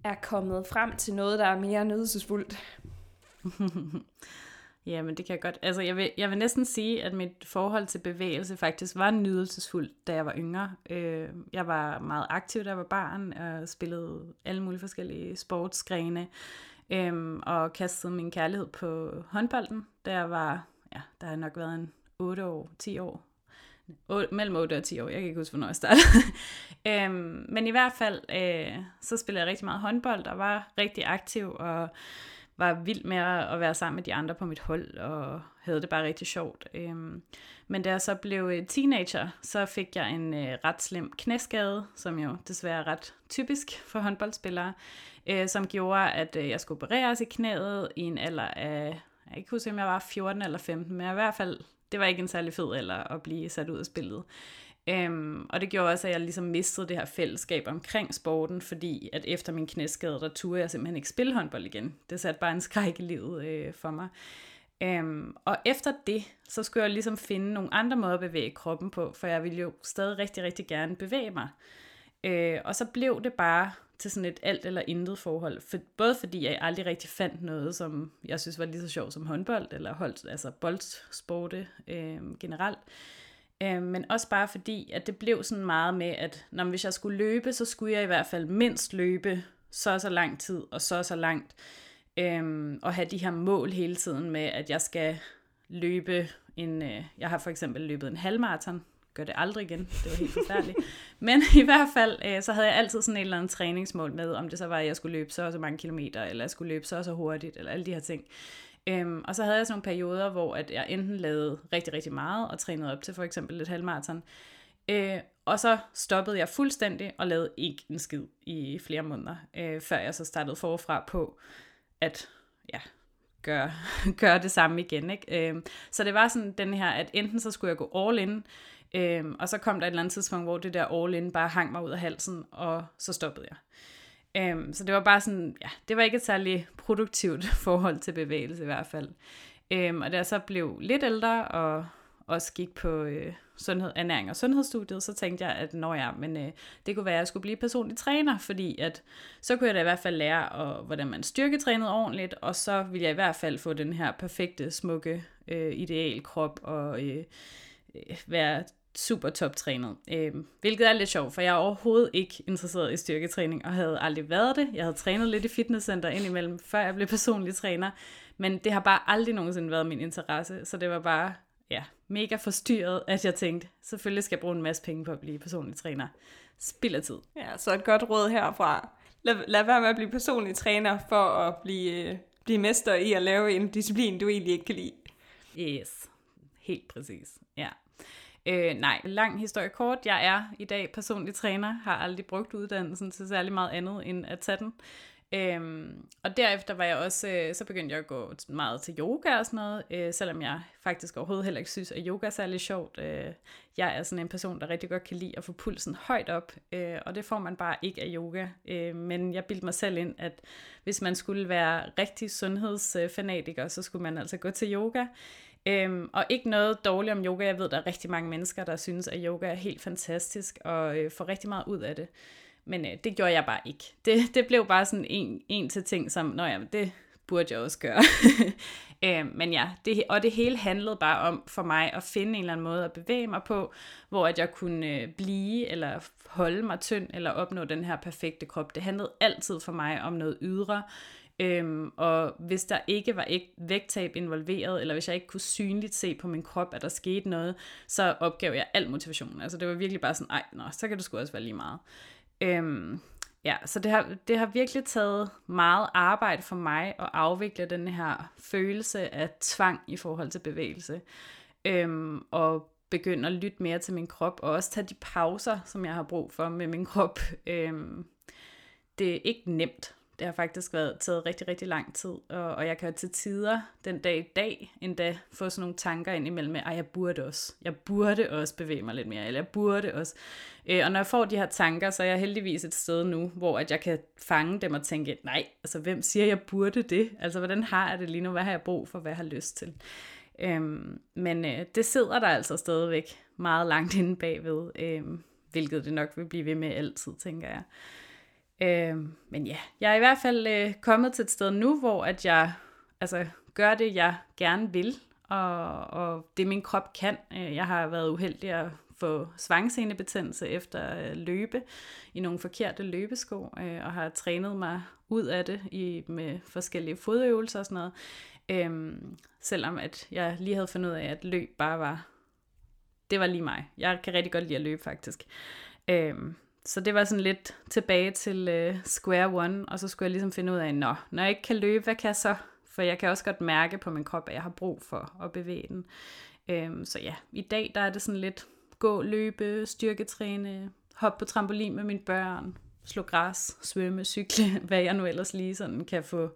er kommet frem til noget, der er mere nydelsesfuldt. ja, men det kan jeg godt. Altså, jeg vil, jeg vil næsten sige, at mit forhold til bevægelse faktisk var nydelsesfuldt, da jeg var yngre. Øh, jeg var meget aktiv, da jeg var barn, og spillede alle mulige forskellige sportsgrene, øh, og kastede min kærlighed på håndbolden, da jeg var, ja, der har nok været en 8 år, 10 år, 8, mellem 8 og 10 år, jeg kan ikke huske, hvornår jeg startede. øhm, men i hvert fald, øh, så spillede jeg rigtig meget håndbold, og var rigtig aktiv, og var vild med at være sammen med de andre på mit hold, og havde det bare rigtig sjovt. Øhm, men da jeg så blev øh, teenager, så fik jeg en øh, ret slem knæskade, som jo desværre er ret typisk for håndboldspillere, øh, som gjorde, at øh, jeg skulle opereres i knæet i en alder af, jeg ikke huske, om jeg var 14 eller 15, men jeg i hvert fald det var ikke en særlig fed alder at blive sat ud af spillet. Øhm, og det gjorde også, at jeg ligesom mistede det her fællesskab omkring sporten, fordi at efter min knæskade, der turde jeg simpelthen ikke spille håndbold igen. Det satte bare en skræk i livet øh, for mig. Øhm, og efter det, så skulle jeg ligesom finde nogle andre måder at bevæge kroppen på, for jeg ville jo stadig rigtig, rigtig gerne bevæge mig. Øh, og så blev det bare til sådan et alt eller intet forhold. For, både fordi jeg aldrig rigtig fandt noget, som jeg synes var lige så sjovt som håndbold, eller holdt, altså boldsporte øh, generelt. Øh, men også bare fordi, at det blev sådan meget med, at når, hvis jeg skulle løbe, så skulle jeg i hvert fald mindst løbe så så lang tid, og så så langt. Øh, og have de her mål hele tiden med, at jeg skal løbe en... Øh, jeg har for eksempel løbet en halvmarathon gør det aldrig igen. Det var helt forfærdeligt. Men i hvert fald, øh, så havde jeg altid sådan et eller andet træningsmål med, om det så var, at jeg skulle løbe så og så mange kilometer, eller jeg skulle løbe så og så hurtigt, eller alle de her ting. Øhm, og så havde jeg sådan nogle perioder, hvor at jeg enten lavede rigtig, rigtig meget, og trænede op til for eksempel et halvmarathon, øh, og så stoppede jeg fuldstændig og lavede ikke en skid i flere måneder, øh, før jeg så startede forfra på at ja, gøre, gøre det samme igen. Ikke? Øh, så det var sådan den her, at enten så skulle jeg gå all in, øh, og så kom der et eller andet tidspunkt, hvor det der all-in bare hang mig ud af halsen, og så stoppede jeg. Øhm, så det var bare sådan, ja, det var ikke et særligt produktivt forhold til bevægelse i hvert fald. Øhm, og da jeg så blev lidt ældre, og også gik på øh, sundhed, ernæring og sundhedsstudiet, så tænkte jeg, at når jeg, men øh, det kunne være, at jeg skulle blive personlig træner, fordi at så kunne jeg da i hvert fald lære, og, hvordan man styrketrænede ordentligt, og så ville jeg i hvert fald få den her perfekte, smukke, øh, ideal krop, og øh, øh være super toptrænet. Øh, hvilket er lidt sjovt, for jeg er overhovedet ikke interesseret i styrketræning, og havde aldrig været det. Jeg havde trænet lidt i fitnesscenter indimellem, før jeg blev personlig træner, men det har bare aldrig nogensinde været min interesse, så det var bare ja, mega forstyrret, at jeg tænkte, selvfølgelig skal jeg bruge en masse penge på at blive personlig træner. Spild af tid. Ja, så et godt råd herfra. Lad, lad være med at blive personlig træner for at blive, øh, blive mester i at lave en disciplin, du egentlig ikke kan lide. Yes, helt præcis. Øh, nej, lang historie kort. Jeg er i dag personlig træner, har aldrig brugt uddannelsen til særlig meget andet end at tage den. Øhm, og derefter var jeg også, øh, så begyndte jeg at gå meget til yoga og sådan noget, øh, selvom jeg faktisk overhovedet heller ikke synes, at yoga er særlig sjovt. Øh, jeg er sådan en person, der rigtig godt kan lide at få pulsen højt op, øh, og det får man bare ikke af yoga. Øh, men jeg bildte mig selv ind, at hvis man skulle være rigtig sundhedsfanatiker, så skulle man altså gå til yoga. Øhm, og ikke noget dårligt om yoga. Jeg ved, der er rigtig mange mennesker, der synes, at yoga er helt fantastisk og øh, får rigtig meget ud af det. Men øh, det gjorde jeg bare ikke. Det, det blev bare sådan en, en til ting, som, nå ja, det burde jeg også gøre. øhm, men ja, det, og det hele handlede bare om for mig at finde en eller anden måde at bevæge mig på, hvor at jeg kunne øh, blive eller holde mig tynd eller opnå den her perfekte krop. Det handlede altid for mig om noget ydre. Øhm, og hvis der ikke var ikke vægttab involveret, eller hvis jeg ikke kunne synligt se på min krop, at der skete noget, så opgav jeg al motivationen. Altså det var virkelig bare sådan, ej, nå, så kan det sgu også være lige meget. Øhm, ja, så det har, det har virkelig taget meget arbejde for mig at afvikle den her følelse af tvang i forhold til bevægelse. Øhm, og begynde at lytte mere til min krop, og også tage de pauser, som jeg har brug for med min krop. Øhm, det er ikke nemt, det har faktisk været taget rigtig, rigtig lang tid, og, og jeg kan til tider den dag i dag endda få sådan nogle tanker ind imellem med, at jeg burde også, jeg burde også bevæge mig lidt mere, eller jeg burde også. Øh, og når jeg får de her tanker, så er jeg heldigvis et sted nu, hvor at jeg kan fange dem og tænke, nej, altså hvem siger, jeg burde det? Altså hvordan har jeg det lige nu? Hvad har jeg brug for? Hvad jeg har lyst til? Øhm, men øh, det sidder der altså stadigvæk meget langt inde bagved, øh, hvilket det nok vil blive ved med altid, tænker jeg. Øh, men ja, jeg er i hvert fald øh, kommet til et sted nu, hvor at jeg altså, gør det, jeg gerne vil, og, og det min krop kan. Øh, jeg har været uheldig at få svangsenebetændelse efter øh, løbe i nogle forkerte løbesko, øh, og har trænet mig ud af det i, med forskellige fodøvelser og sådan noget. Øhm, selvom at jeg lige havde fundet ud af, at løb bare var, det var lige mig. Jeg kan rigtig godt lide at løbe faktisk. Øhm, så det var sådan lidt tilbage til øh, square one, og så skulle jeg ligesom finde ud af, nå, når jeg ikke kan løbe, hvad kan jeg så? For jeg kan også godt mærke på min krop, at jeg har brug for at bevæge den. Øhm, så ja, i dag der er det sådan lidt gå, løbe, styrketræne, hoppe på trampolin med mine børn, slå græs, svømme, cykle, hvad jeg nu ellers lige sådan kan få,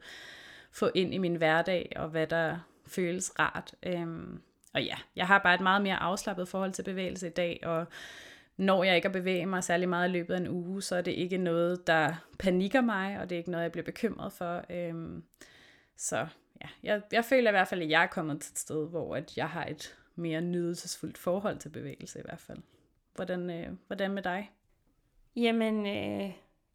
få ind i min hverdag, og hvad der føles rart. Øhm, og ja, jeg har bare et meget mere afslappet forhold til bevægelse i dag, og når jeg ikke at bevæge mig særlig meget i løbet af en uge, så er det ikke noget, der panikker mig, og det er ikke noget, jeg bliver bekymret for. Øhm, så ja, jeg, jeg føler i hvert fald, at jeg er kommet til et sted, hvor at jeg har et mere nydelsesfuldt forhold til bevægelse i hvert fald. Hvordan, øh, hvordan med dig? Jamen, øh,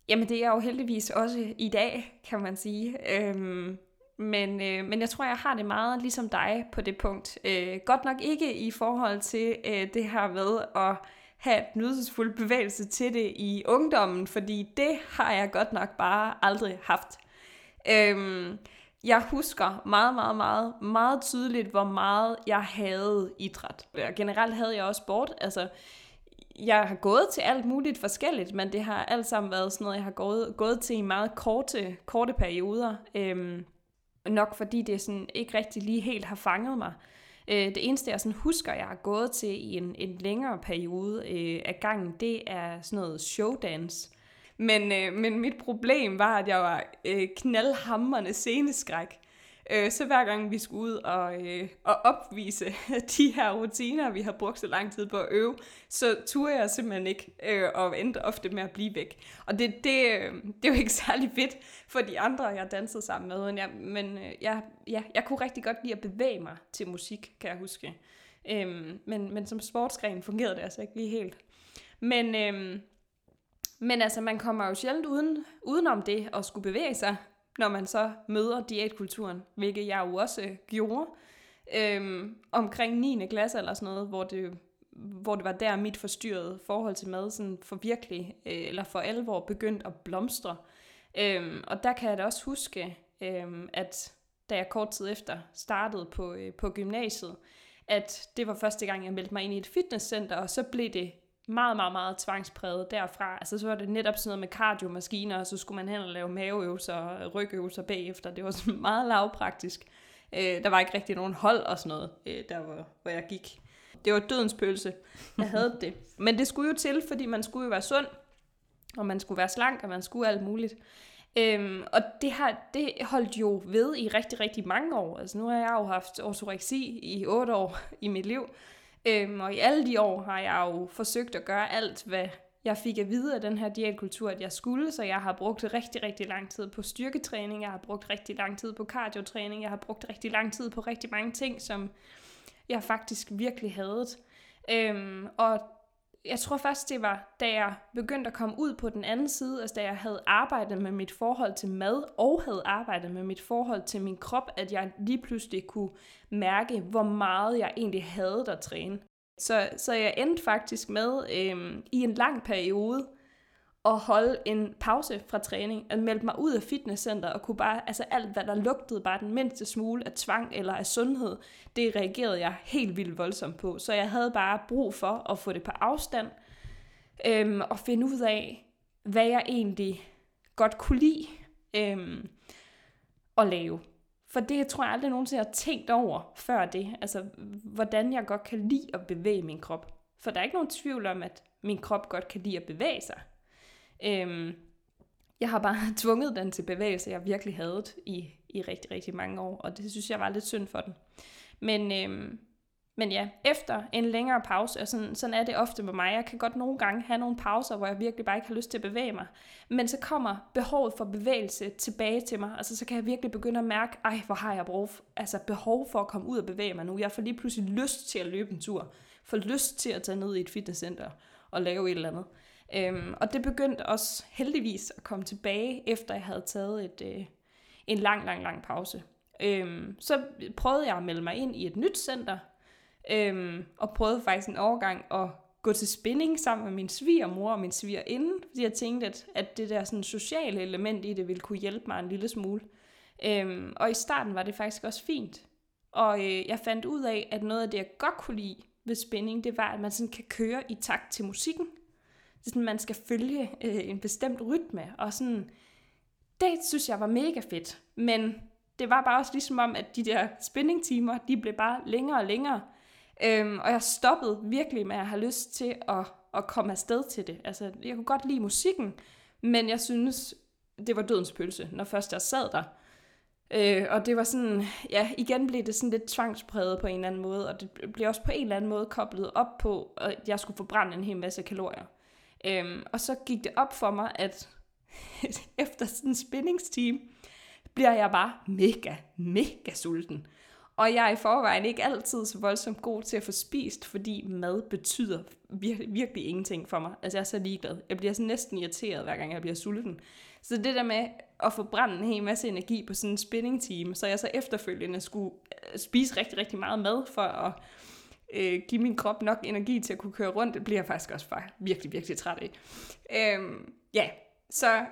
jamen, det er jo heldigvis også i dag, kan man sige. Øhm, men, øh, men jeg tror, jeg har det meget ligesom dig på det punkt. Øh, godt nok ikke i forhold til øh, det her med at have et nydelsesfuld bevægelse til det i ungdommen, fordi det har jeg godt nok bare aldrig haft. Øhm, jeg husker meget, meget, meget, meget tydeligt, hvor meget jeg havde idræt. Og generelt havde jeg også sport. Altså, jeg har gået til alt muligt forskelligt, men det har alt sammen været sådan noget, jeg har gået, gået til i meget korte, korte perioder. Øhm, nok fordi det sådan ikke rigtig lige helt har fanget mig. Øh, det eneste, jeg sådan husker, jeg har gået til i en, en længere periode øh, af gangen, det er sådan noget showdance. Men, øh, men mit problem var, at jeg var øh, knaldhammerende sceneskræk. Øh, så hver gang vi skulle ud og, øh, og opvise de her rutiner, vi har brugt så lang tid på at øve, så turde jeg simpelthen ikke, øh, og endte ofte med at blive væk. Og det, det, øh, det er jo ikke særlig fedt for de andre, jeg dansede sammen med, men, jeg, men øh, jeg, ja, jeg kunne rigtig godt lide at bevæge mig til musik, kan jeg huske. Øhm, men, men som sportsgren fungerede det altså ikke lige helt. Men, øhm, men altså, man kommer jo sjældent uden, udenom det at skulle bevæge sig når man så møder diætkulturen, hvilket jeg jo også øh, gjorde, øhm, omkring 9. klasse eller sådan noget, hvor det, hvor det var der mit forstyrrede forhold til mad sådan for virkelig, øh, eller for alvor begyndt at blomstre. Øhm, og der kan jeg da også huske, øhm, at da jeg kort tid efter startede på, øh, på gymnasiet, at det var første gang, jeg meldte mig ind i et fitnesscenter, og så blev det meget, meget, meget tvangspræget derfra. Altså så var det netop sådan noget med kardiomaskiner, og så skulle man hen og lave maveøvelser og rygøvelser bagefter. Det var sådan meget lavpraktisk. Øh, der var ikke rigtig nogen hold og sådan noget, øh, der hvor, hvor jeg gik. Det var dødens pølse. Jeg havde det. Men det skulle jo til, fordi man skulle jo være sund, og man skulle være slank, og man skulle alt muligt. Øhm, og det, har, det holdt jo ved i rigtig, rigtig mange år. Altså nu har jeg jo haft ortoreksi i otte år i mit liv. Øhm, og i alle de år har jeg jo forsøgt at gøre alt, hvad jeg fik at vide af den her diætkultur, at jeg skulle, så jeg har brugt rigtig, rigtig lang tid på styrketræning, jeg har brugt rigtig lang tid på kardiotræning, jeg har brugt rigtig lang tid på rigtig mange ting, som jeg faktisk virkelig havde. Øhm, og jeg tror først, det var, da jeg begyndte at komme ud på den anden side, altså da jeg havde arbejdet med mit forhold til mad, og havde arbejdet med mit forhold til min krop, at jeg lige pludselig kunne mærke, hvor meget jeg egentlig havde at træne. Så, så jeg endte faktisk med øhm, i en lang periode at holde en pause fra træning, at melde mig ud af fitnesscenter og kunne bare, altså alt hvad der lugtede bare den mindste smule af tvang eller af sundhed, det reagerede jeg helt vildt voldsomt på. Så jeg havde bare brug for at få det på afstand øhm, og finde ud af, hvad jeg egentlig godt kunne lide øhm, at lave. For det tror jeg aldrig nogensinde, har tænkt over før det. Altså, hvordan jeg godt kan lide at bevæge min krop. For der er ikke nogen tvivl om, at min krop godt kan lide at bevæge sig. Øhm, jeg har bare tvunget den til bevægelse, jeg virkelig havde i, i rigtig, rigtig mange år, og det synes jeg var lidt synd for den. Men, øhm, men ja, efter en længere pause, og sådan, sådan er det ofte med mig, jeg kan godt nogle gange have nogle pauser, hvor jeg virkelig bare ikke har lyst til at bevæge mig, men så kommer behovet for bevægelse tilbage til mig, altså så kan jeg virkelig begynde at mærke, ej, hvor har jeg brug for, altså behov for at komme ud og bevæge mig nu. Jeg får lige pludselig lyst til at løbe en tur, får lyst til at tage ned i et fitnesscenter og lave et eller andet. Øhm, og det begyndte også heldigvis at komme tilbage, efter jeg havde taget et, øh, en lang, lang, lang pause. Øhm, så prøvede jeg at melde mig ind i et nyt center, øhm, og prøvede faktisk en overgang at gå til spinning sammen med min svigermor og min svigerinde, fordi jeg tænkte, at, at det der sådan sociale element i det ville kunne hjælpe mig en lille smule. Øhm, og i starten var det faktisk også fint. Og øh, jeg fandt ud af, at noget af det, jeg godt kunne lide ved spinning, det var, at man sådan kan køre i takt til musikken. Det er sådan, man skal følge øh, en bestemt rytme, og sådan, det synes jeg var mega fedt. Men det var bare også ligesom om, at de der spændingtimer, de blev bare længere og længere. Øhm, og jeg stoppede virkelig med at have lyst til at, at komme afsted til det. Altså, jeg kunne godt lide musikken, men jeg synes, det var dødens pølse, når først jeg sad der. Øh, og det var sådan, ja, igen blev det sådan lidt tvangspræget på en eller anden måde, og det blev også på en eller anden måde koblet op på, at jeg skulle forbrænde en hel masse kalorier. Øhm, og så gik det op for mig, at efter sådan en spændingsteam, bliver jeg bare mega, mega sulten. Og jeg er i forvejen ikke altid så voldsomt god til at få spist, fordi mad betyder virkelig, virkelig ingenting for mig. Altså jeg er så ligeglad. Jeg bliver så næsten irriteret, hver gang jeg bliver sulten. Så det der med at få brændt en hel masse energi på sådan en spinning team, så jeg så efterfølgende skulle øh, spise rigtig, rigtig meget mad for at øh, give min krop nok energi til at kunne køre rundt, det bliver jeg faktisk også bare virkelig, virkelig træt af. Øhm, ja, så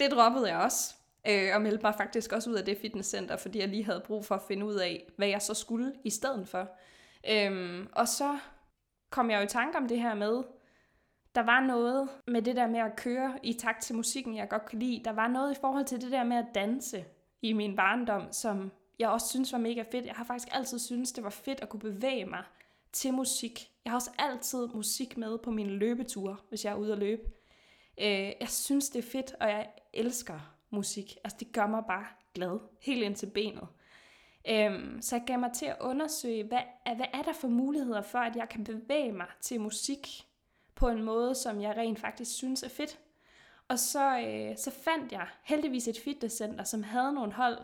det droppede jeg også. Øh, og meldte mig faktisk også ud af det fitnesscenter, fordi jeg lige havde brug for at finde ud af, hvad jeg så skulle i stedet for. Øhm, og så kom jeg jo i tanke om det her med, der var noget med det der med at køre i takt til musikken, jeg godt kan lide. Der var noget i forhold til det der med at danse i min barndom, som jeg også synes var mega fedt. Jeg har faktisk altid synes det var fedt at kunne bevæge mig til musik. Jeg har også altid musik med på mine løbeture, hvis jeg er ude at løbe. Øh, jeg synes, det er fedt, og jeg elsker musik. Altså, det gør mig bare glad, helt ind til benet. Øhm, så jeg gav mig til at undersøge, hvad, hvad er der for muligheder for, at jeg kan bevæge mig til musik på en måde, som jeg rent faktisk synes er fedt. Og så, øh, så fandt jeg heldigvis et fitnesscenter, som havde nogle hold,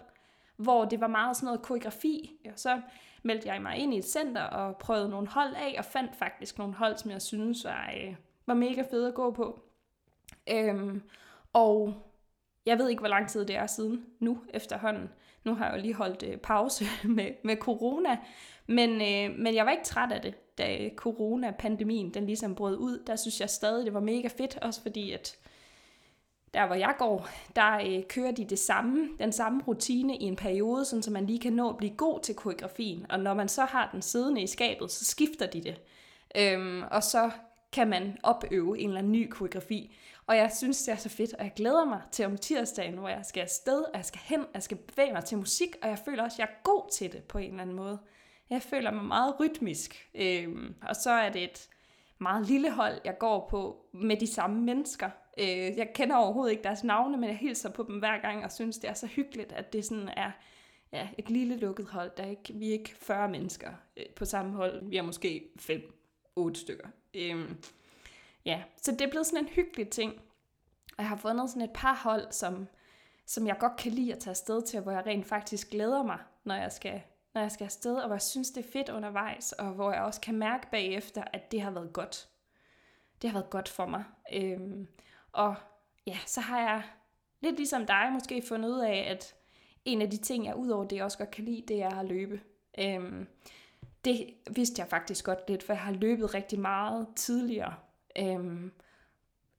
hvor det var meget sådan noget koreografi. Og så meldte jeg mig ind i et center og prøvede nogle hold af, og fandt faktisk nogle hold, som jeg synes var, øh, var mega fede at gå på. Øhm, og jeg ved ikke, hvor lang tid det er siden nu efterhånden. Nu har jeg jo lige holdt øh, pause med, med corona, men, øh, men jeg var ikke træt af det, da corona-pandemien den ligesom brød ud. Der synes jeg stadig, det var mega fedt, også fordi at der hvor jeg går, der øh, kører de det samme, den samme rutine i en periode, sådan så man lige kan nå at blive god til koreografien. Og når man så har den siddende i skabet, så skifter de det. Øhm, og så kan man opøve en eller anden ny koreografi. Og jeg synes, det er så fedt, og jeg glæder mig til om tirsdagen, hvor jeg skal afsted, og jeg skal hen, og jeg skal bevæge mig til musik, og jeg føler også, at jeg er god til det på en eller anden måde. Jeg føler mig meget rytmisk, øhm, og så er det et meget lille hold, jeg går på med de samme mennesker. Øh, jeg kender overhovedet ikke deres navne, men jeg hilser på dem hver gang, og synes, det er så hyggeligt, at det sådan er ja, et lille lukket hold. Der er ikke, vi er ikke 40 mennesker øh, på samme hold. Vi er måske 5-8 stykker. Øh, ja, så det er blevet sådan en hyggelig ting. Og jeg har fundet sådan et par hold, som, som jeg godt kan lide at tage afsted til, hvor jeg rent faktisk glæder mig, når jeg skal, når jeg skal afsted, og hvor jeg synes, det er fedt undervejs, og hvor jeg også kan mærke bagefter, at det har været godt. Det har været godt for mig. Øhm, og ja, så har jeg lidt ligesom dig måske fundet ud af, at en af de ting, jeg udover det, jeg også godt kan lide, det er at løbe. Øhm, det vidste jeg faktisk godt lidt, for jeg har løbet rigtig meget tidligere. Øhm,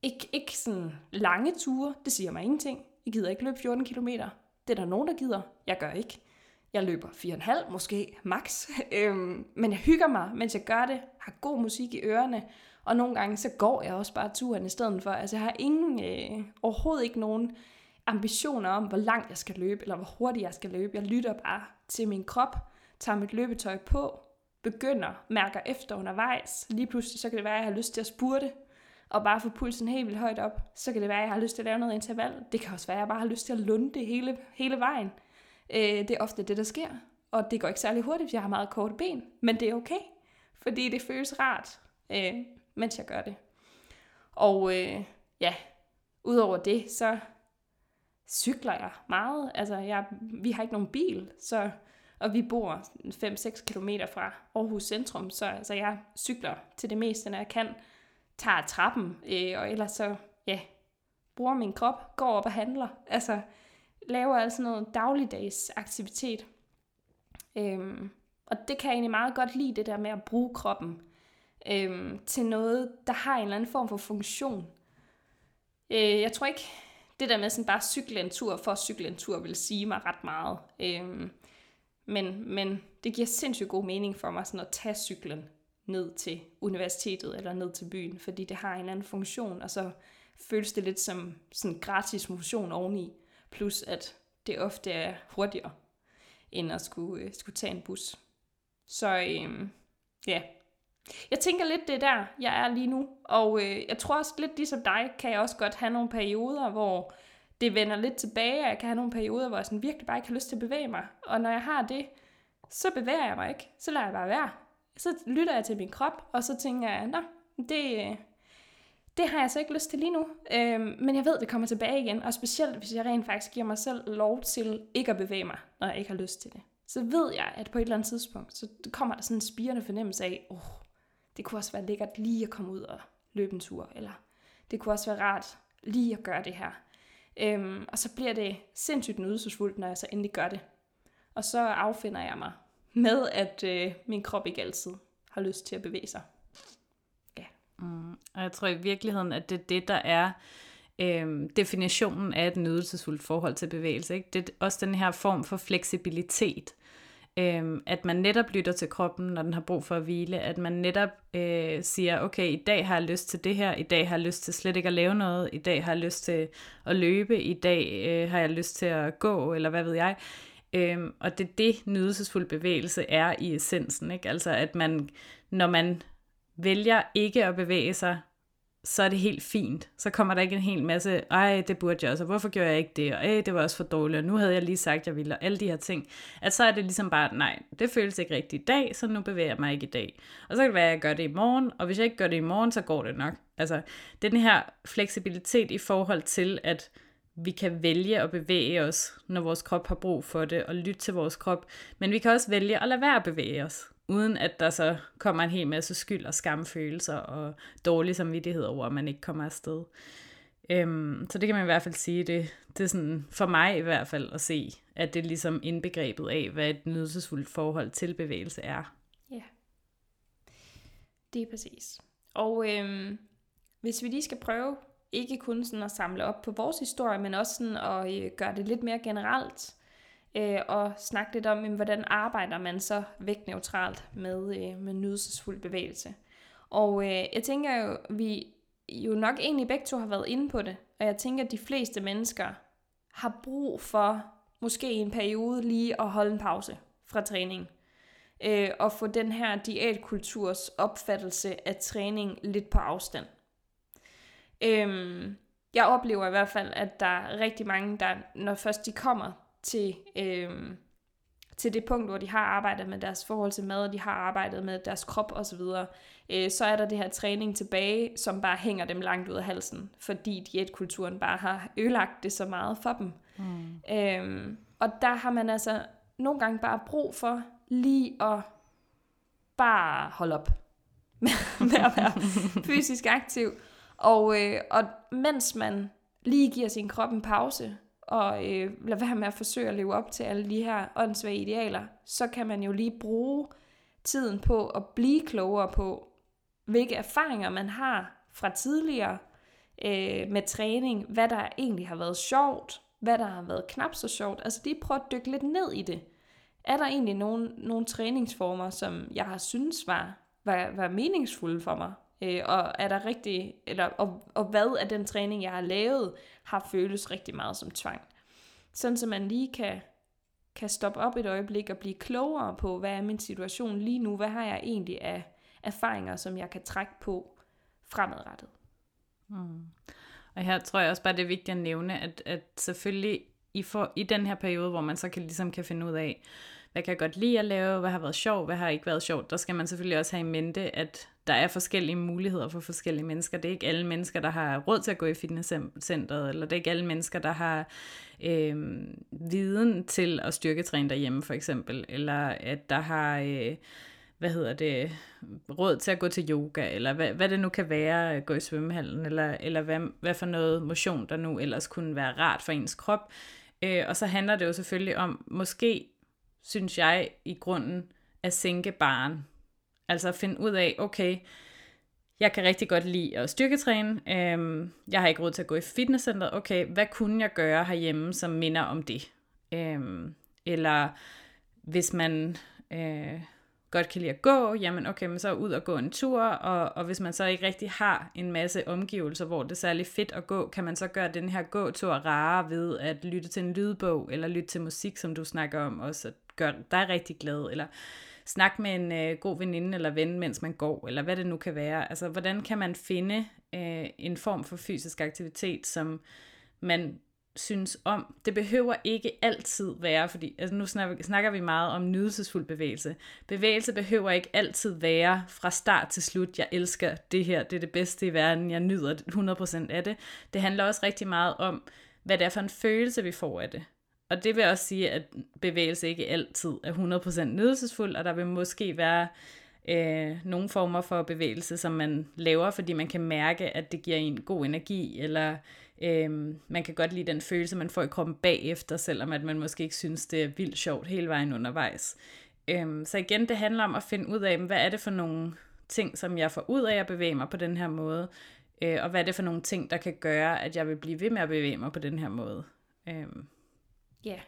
ikke, ikke sådan lange ture, det siger mig ingenting. Jeg gider ikke løbe 14 km. Det er der nogen, der gider. Jeg gør ikke. Jeg løber 4,5 måske, max. øhm, men jeg hygger mig, mens jeg gør det. Har god musik i ørerne. Og nogle gange, så går jeg også bare turen i stedet for. Altså, jeg har ingen, øh, overhovedet ikke nogen ambitioner om, hvor langt jeg skal løbe, eller hvor hurtigt jeg skal løbe. Jeg lytter bare til min krop, tager mit løbetøj på, begynder, mærker efter undervejs. Lige pludselig så kan det være, at jeg har lyst til at spurte. og bare få pulsen helt vildt højt op. Så kan det være, at jeg har lyst til at lave noget interval. Det kan også være, at jeg bare har lyst til at lunde det hele, hele vejen. Øh, det er ofte det, der sker. Og det går ikke særlig hurtigt, hvis jeg har meget korte ben. Men det er okay, fordi det føles rart, øh, mens jeg gør det. Og øh, ja, udover det, så cykler jeg meget. Altså, jeg, vi har ikke nogen bil, så, og vi bor 5-6 km fra Aarhus Centrum, så altså, jeg cykler til det meste, når jeg kan. Tager trappen, øh, og ellers så, ja, bruger min krop, går op og handler. Altså, laver altså noget dagligdags aktivitet. Øhm, og det kan jeg egentlig meget godt lide, det der med at bruge kroppen øhm, til noget, der har en eller anden form for funktion. Øh, jeg tror ikke, det der med sådan bare cykle en tur for at cykle en tur, vil sige mig ret meget. Øhm, men, men det giver sindssygt god mening for mig sådan at tage cyklen ned til universitetet eller ned til byen, fordi det har en eller anden funktion, og så føles det lidt som sådan gratis motion oveni, plus at det ofte er hurtigere, end at skulle, øh, skulle tage en bus. Så øh, ja, jeg tænker lidt, det er der, jeg er lige nu. Og øh, jeg tror også lidt ligesom dig, kan jeg også godt have nogle perioder, hvor det vender lidt tilbage, og jeg kan have nogle perioder, hvor jeg sådan virkelig bare ikke har lyst til at bevæge mig. Og når jeg har det, så bevæger jeg mig ikke. Så lader jeg bare være. Så lytter jeg til min krop, og så tænker jeg, nå, det, øh, det har jeg så ikke lyst til lige nu. Øhm, men jeg ved, det kommer tilbage igen, og specielt hvis jeg rent faktisk giver mig selv lov til ikke at bevæge mig, når jeg ikke har lyst til det. Så ved jeg, at på et eller andet tidspunkt, så kommer der sådan en spirende fornemmelse af, åh, oh, det kunne også være lækkert lige at komme ud og løbe en tur, eller det kunne også være rart lige at gøre det her. Øhm, og så bliver det sindssygt nydelsesfuldt, når jeg så endelig gør det. Og så affinder jeg mig med, at øh, min krop ikke altid har lyst til at bevæge sig. Og jeg tror i virkeligheden, at det er det, der er øh, definitionen af et nydelsesfuldt forhold til bevægelse. Ikke? Det er også den her form for fleksibilitet. Øh, at man netop lytter til kroppen, når den har brug for at hvile, at man netop øh, siger, okay, i dag har jeg lyst til det her, i dag har jeg lyst til slet ikke at lave noget, i dag har jeg lyst til at løbe, i dag øh, har jeg lyst til at gå, eller hvad ved jeg. Øhm, og det er det, nydelsesfuld bevægelse er i essensen, ikke? Altså at man, når man vælger ikke at bevæge sig, så er det helt fint. Så kommer der ikke en hel masse, ej, det burde jeg også, og hvorfor gjorde jeg ikke det, og ej, det var også for dårligt, og nu havde jeg lige sagt, jeg ville, og alle de her ting. At så er det ligesom bare, nej, det føles ikke rigtigt i dag, så nu bevæger jeg mig ikke i dag. Og så kan det være, at jeg gør det i morgen, og hvis jeg ikke gør det i morgen, så går det nok. Altså, den her fleksibilitet i forhold til, at vi kan vælge at bevæge os, når vores krop har brug for det, og lytte til vores krop, men vi kan også vælge at lade være at bevæge os uden at der så kommer en hel masse skyld og skamfølelser og dårlig samvittighed over, at man ikke kommer afsted. Øhm, så det kan man i hvert fald sige, det, det er sådan for mig i hvert fald at se, at det er ligesom indbegrebet af, hvad et nydelsesfuldt forhold til bevægelse er. Ja, det er præcis. Og øhm, hvis vi lige skal prøve ikke kun sådan at samle op på vores historie, men også sådan at øh, gøre det lidt mere generelt, øh, og snakke lidt om, jamen, hvordan arbejder man så vægtneutralt med, øh, med nydelsesfuld bevægelse. Og øh, jeg tænker jo, vi jo nok egentlig begge to har været inde på det, og jeg tænker, at de fleste mennesker har brug for måske i en periode lige at holde en pause fra træning. Øh, og få den her diætkulturs opfattelse af træning lidt på afstand. Øhm, jeg oplever i hvert fald, at der er rigtig mange, der når først de kommer til, øh, til det punkt, hvor de har arbejdet med deres forhold til mad, og de har arbejdet med deres krop osv., øh, så er der det her træning tilbage, som bare hænger dem langt ud af halsen, fordi diætkulturen bare har ødelagt det så meget for dem. Mm. Øh, og der har man altså nogle gange bare brug for lige at bare holde op med at være fysisk aktiv. Og, øh, og mens man lige giver sin krop en pause, og øh, lade være med at forsøge at leve op til alle de her åndssvage idealer, så kan man jo lige bruge tiden på at blive klogere på, hvilke erfaringer man har fra tidligere øh, med træning, hvad der egentlig har været sjovt, hvad der har været knap så sjovt. Altså lige prøve at dykke lidt ned i det. Er der egentlig nogle, nogle træningsformer, som jeg har synes var, var, var meningsfulde for mig? Øh, og er der rigtig, eller, og, og hvad af den træning, jeg har lavet, har føles rigtig meget som tvang. Sådan så man lige kan, kan stoppe op et øjeblik og blive klogere på, hvad er min situation lige nu, hvad har jeg egentlig af erfaringer, som jeg kan trække på fremadrettet. Mm. Og her tror jeg også bare, det er vigtigt at nævne, at, at selvfølgelig i, for, i den her periode, hvor man så kan, ligesom kan finde ud af, hvad kan jeg godt lide at lave, hvad har været sjovt, hvad har ikke været sjovt, der skal man selvfølgelig også have i mente, at der er forskellige muligheder for forskellige mennesker. Det er ikke alle mennesker, der har råd til at gå i fitnesscenteret, eller det er ikke alle mennesker, der har øh, viden til at styrketræne derhjemme, for eksempel, eller at der har... Øh, hvad hedder det, råd til at gå til yoga, eller hvad, hvad det nu kan være, at gå i svømmehallen, eller, eller hvad, hvad for noget motion, der nu ellers kunne være rart for ens krop. Øh, og så handler det jo selvfølgelig om, måske synes jeg i grunden, at sænke barn. Altså at finde ud af, okay, jeg kan rigtig godt lide at styrketræne. Øhm, jeg har ikke råd til at gå i fitnesscenteret. Okay, hvad kunne jeg gøre herhjemme, som minder om det? Øhm, eller hvis man øh, godt kan lide at gå, jamen okay, men så ud og gå en tur, og, og hvis man så ikke rigtig har en masse omgivelser, hvor det er særlig fedt at gå, kan man så gøre den her gåtur rarere ved at lytte til en lydbog, eller lytte til musik, som du snakker om, også at gøre dig rigtig glad, eller snak med en øh, god veninde eller ven, mens man går, eller hvad det nu kan være. Altså, hvordan kan man finde øh, en form for fysisk aktivitet, som man synes om. Det behøver ikke altid være, fordi altså nu snakker, snakker vi meget om nydelsesfuld bevægelse. Bevægelse behøver ikke altid være fra start til slut. Jeg elsker det her, det er det bedste i verden, jeg nyder 100% af det. Det handler også rigtig meget om, hvad det er for en følelse, vi får af det. Og det vil også sige, at bevægelse ikke altid er 100% nydelsesfuld, og der vil måske være øh, nogle former for bevægelse, som man laver, fordi man kan mærke, at det giver en god energi, eller øh, man kan godt lide den følelse, man får i kroppen bagefter, selvom at man måske ikke synes, det er vildt sjovt hele vejen undervejs. Øh, så igen, det handler om at finde ud af, hvad er det for nogle ting, som jeg får ud af at bevæge mig på den her måde, øh, og hvad er det for nogle ting, der kan gøre, at jeg vil blive ved med at bevæge mig på den her måde. Øh. Ja.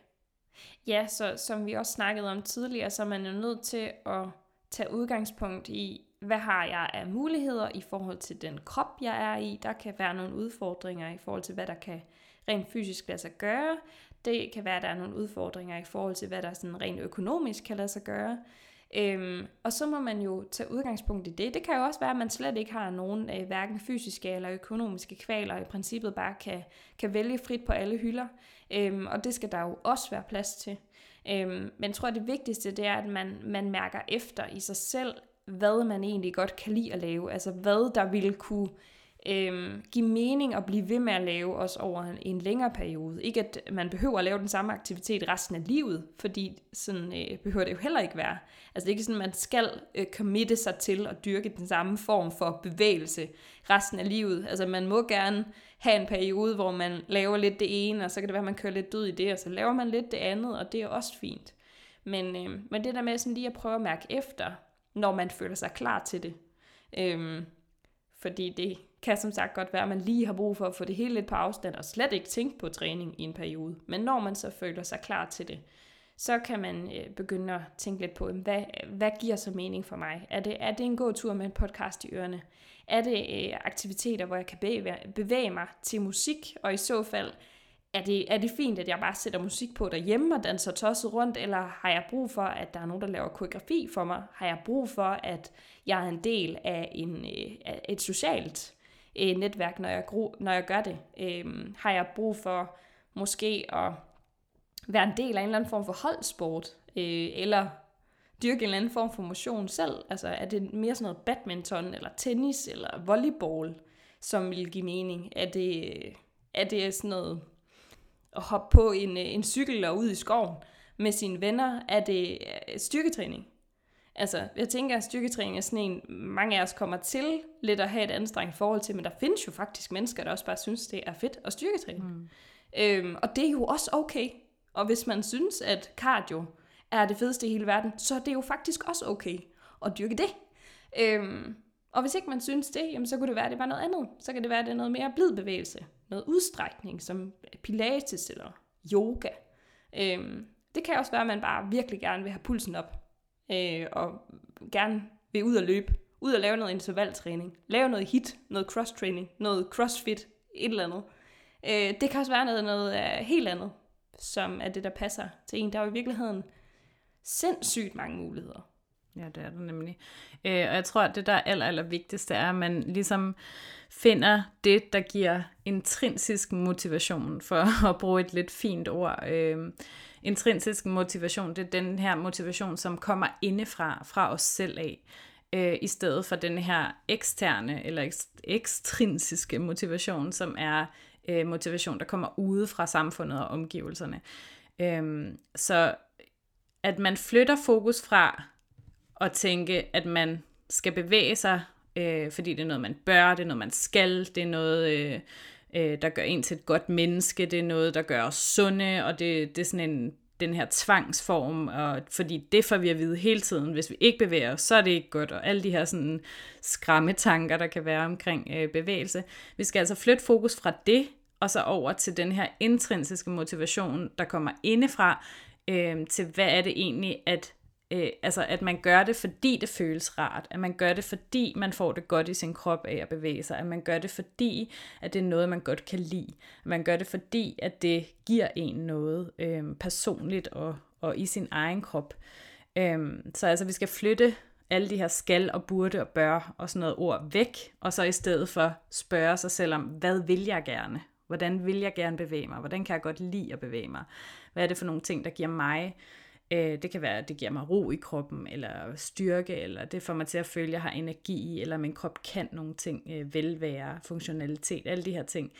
Ja, så som vi også snakkede om tidligere, så er man jo nødt til at tage udgangspunkt i, hvad har jeg af muligheder i forhold til den krop, jeg er i. Der kan være nogle udfordringer i forhold til, hvad der kan rent fysisk lade sig gøre. Det kan være, at der er nogle udfordringer i forhold til, hvad der sådan rent økonomisk kan lade sig gøre. Øhm, og så må man jo tage udgangspunkt i det. Det kan jo også være, at man slet ikke har nogen øh, hverken fysiske eller økonomiske kvaler, og i princippet bare kan, kan vælge frit på alle hylder. Øhm, og det skal der jo også være plads til. Øhm, men jeg tror, at det vigtigste det er, at man, man mærker efter i sig selv, hvad man egentlig godt kan lide at lave. Altså hvad der ville kunne øhm, give mening at blive ved med at lave også over en, en længere periode. Ikke at man behøver at lave den samme aktivitet resten af livet, fordi sådan øh, behøver det jo heller ikke være. Altså det er ikke sådan, at man skal øh, committe sig til at dyrke den samme form for bevægelse resten af livet. Altså man må gerne have en periode, hvor man laver lidt det ene, og så kan det være, at man kører lidt død i det, og så laver man lidt det andet, og det er også fint. Men, øh, men det der med sådan lige at prøve at mærke efter, når man føler sig klar til det. Øh, fordi det kan som sagt godt være, at man lige har brug for at få det hele lidt på afstand, og slet ikke tænke på træning i en periode. Men når man så føler sig klar til det, så kan man øh, begynde at tænke lidt på, hvad, hvad giver så mening for mig? Er det, er det en god tur med en podcast i ørerne? Er det øh, aktiviteter, hvor jeg kan bevæge, bevæge mig til musik? Og i så fald, er det, er det fint, at jeg bare sætter musik på derhjemme og danser tosset rundt, eller har jeg brug for, at der er nogen, der laver koreografi for mig? Har jeg brug for, at jeg er en del af en, øh, et socialt øh, netværk, når jeg, når jeg gør det? Øh, har jeg brug for måske at være en del af en eller anden form for holdsport, øh, eller dyrke en eller anden form for motion selv? Altså er det mere sådan noget badminton, eller tennis, eller volleyball, som vil give mening? Er det, er det sådan noget at hoppe på en, en cykel og ud i skoven med sine venner? Er det styrketræning? Altså, jeg tænker, at styrketræning er sådan en, mange af os kommer til lidt at have et anstrengt forhold til, men der findes jo faktisk mennesker, der også bare synes, det er fedt at styrketræne. Mm. Øhm, og det er jo også okay. Og hvis man synes, at cardio er det fedeste i hele verden, så er det jo faktisk også okay at dyrke det. Øhm, og hvis ikke man synes det, jamen, så kunne det være, at det var noget andet. Så kan det være, at det er noget mere blid bevægelse. Noget udstrækning, som pilates eller yoga. Øhm, det kan også være, at man bare virkelig gerne vil have pulsen op. Øh, og gerne vil ud og løbe. Ud og lave noget intervaltræning. Lave noget hit, noget cross-training, noget crossfit, et eller andet. Øh, det kan også være noget, noget øh, helt andet, som er det, der passer til en. Der jo i virkeligheden sindssygt mange muligheder. Ja, det er det nemlig. Øh, og jeg tror, at det der er aller, aller vigtigste er, at man ligesom finder det, der giver intrinsisk motivation, for at bruge et lidt fint ord. Øh, intrinsisk motivation, det er den her motivation, som kommer indefra, fra os selv af, øh, i stedet for den her eksterne eller ekstrinsiske motivation, som er øh, motivation, der kommer ude fra samfundet og omgivelserne. Øh, så at man flytter fokus fra at tænke, at man skal bevæge sig, øh, fordi det er noget, man bør, det er noget, man skal, det er noget, øh, øh, der gør en til et godt menneske, det er noget, der gør os sunde, og det, det er sådan en den her tvangsform, og fordi det får vi at vide hele tiden, hvis vi ikke bevæger os, så er det ikke godt, og alle de her sådan skræmmetanker, der kan være omkring øh, bevægelse. Vi skal altså flytte fokus fra det, og så over til den her intrinsiske motivation, der kommer indefra, øh, til hvad er det egentlig, at øh, altså at man gør det, fordi det føles rart, at man gør det, fordi man får det godt i sin krop af at bevæge sig, at man gør det, fordi at det er noget, man godt kan lide, at man gør det, fordi at det giver en noget øh, personligt og, og i sin egen krop. Øh, så altså, vi skal flytte alle de her skal og burde og bør og sådan noget ord væk, og så i stedet for spørge sig selv om, hvad vil jeg gerne? Hvordan vil jeg gerne bevæge mig? Hvordan kan jeg godt lide at bevæge mig? Hvad er det for nogle ting, der giver mig Øh, det kan være, at det giver mig ro i kroppen, eller styrke, eller det får mig til at føle, at jeg har energi, eller min krop kan nogle ting, øh, velvære, funktionalitet, alle de her ting.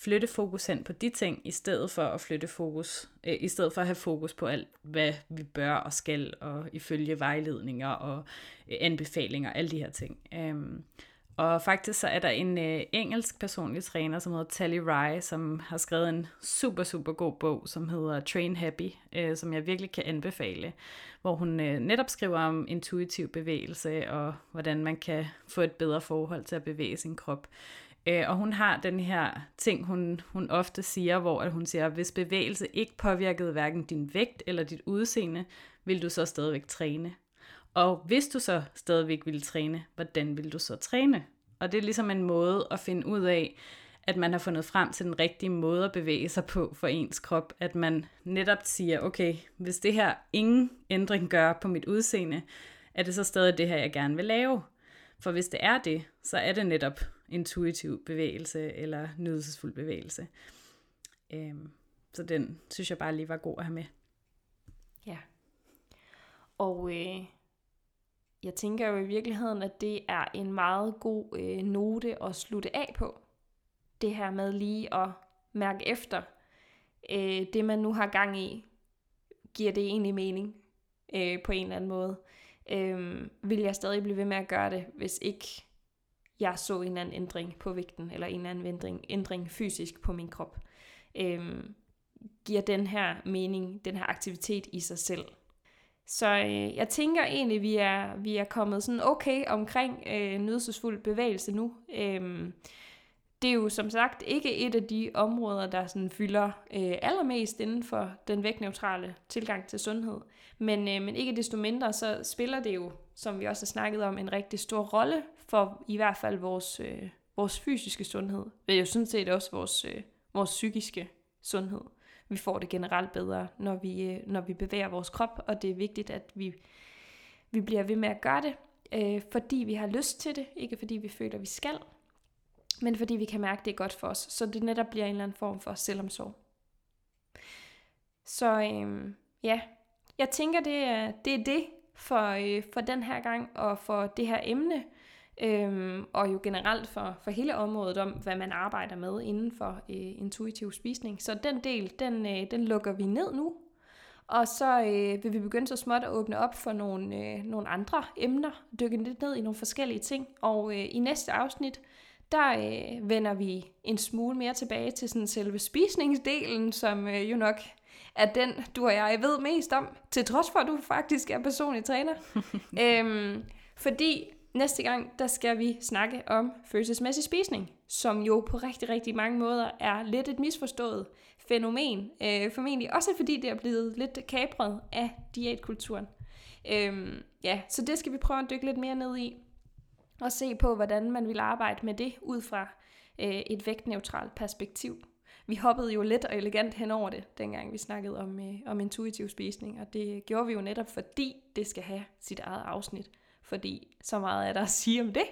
Flytte fokus hen på de ting, i stedet for at flytte fokus, øh, i stedet for at have fokus på alt, hvad vi bør og skal, og ifølge vejledninger og øh, anbefalinger, alle de her ting. Øh, og faktisk så er der en øh, engelsk personlig træner, som hedder Tally Rye, som har skrevet en super, super god bog, som hedder Train Happy, øh, som jeg virkelig kan anbefale, hvor hun øh, netop skriver om intuitiv bevægelse og hvordan man kan få et bedre forhold til at bevæge sin krop. Øh, og hun har den her ting, hun, hun ofte siger, hvor at hun siger, hvis bevægelse ikke påvirkede hverken din vægt eller dit udseende, vil du så stadigvæk træne. Og hvis du så stadigvæk vil træne, hvordan vil du så træne? Og det er ligesom en måde at finde ud af, at man har fundet frem til den rigtige måde at bevæge sig på for ens krop. At man netop siger, okay, hvis det her ingen ændring gør på mit udseende, er det så stadig det her, jeg gerne vil lave. For hvis det er det, så er det netop intuitiv bevægelse eller nydelsesfuld bevægelse. Øhm, så den synes jeg bare lige var god at have med. Ja. Og øh, jeg tænker jo i virkeligheden, at det er en meget god øh, note at slutte af på. Det her med lige at mærke efter, øh, det man nu har gang i, giver det egentlig mening øh, på en eller anden måde. Øh, vil jeg stadig blive ved med at gøre det, hvis ikke jeg så en eller anden ændring på vægten, eller en eller anden ændring, ændring fysisk på min krop. Øh, giver den her mening, den her aktivitet i sig selv så øh, jeg tænker egentlig, vi er, vi er kommet sådan okay omkring øh, nydelsesfuld bevægelse nu. Øh, det er jo som sagt ikke et af de områder, der sådan fylder øh, allermest inden for den vægtneutrale tilgang til sundhed. Men, øh, men ikke desto mindre, så spiller det jo, som vi også har snakket om, en rigtig stor rolle for i hvert fald vores, øh, vores fysiske sundhed. Men jo sådan set også vores, øh, vores psykiske sundhed vi får det generelt bedre, når vi, øh, når vi bevæger vores krop, og det er vigtigt, at vi, vi bliver ved med at gøre det, øh, fordi vi har lyst til det, ikke fordi vi føler, vi skal, men fordi vi kan mærke, det er godt for os, så det netop bliver en eller anden form for selvomsorg. Så øh, ja, jeg tænker, det er det, er det for, øh, for den her gang, og for det her emne øhm, og jo generelt for, for hele området om, hvad man arbejder med inden for øh, intuitiv spisning. Så den del, den, øh, den lukker vi ned nu, og så øh, vil vi begynde så småt at åbne op for nogle, øh, nogle andre emner, dykke lidt ned i nogle forskellige ting, og øh, i næste afsnit, der øh, vender vi en smule mere tilbage til sådan selve spisningsdelen, som øh, jo nok er den, du og jeg ved mest om, til trods for, at du faktisk er personlig træner. øhm, fordi Næste gang, der skal vi snakke om følelsesmæssig spisning, som jo på rigtig, rigtig mange måder er lidt et misforstået fænomen. Øh, formentlig også fordi det er blevet lidt kapret af diætkulturen. Øh, ja, så det skal vi prøve at dykke lidt mere ned i, og se på, hvordan man vil arbejde med det ud fra øh, et vægtneutralt perspektiv. vi hoppede jo let og elegant hen over det, dengang vi snakkede om, øh, om intuitiv spisning, og det gjorde vi jo netop, fordi det skal have sit eget afsnit, fordi så meget er der at sige om det.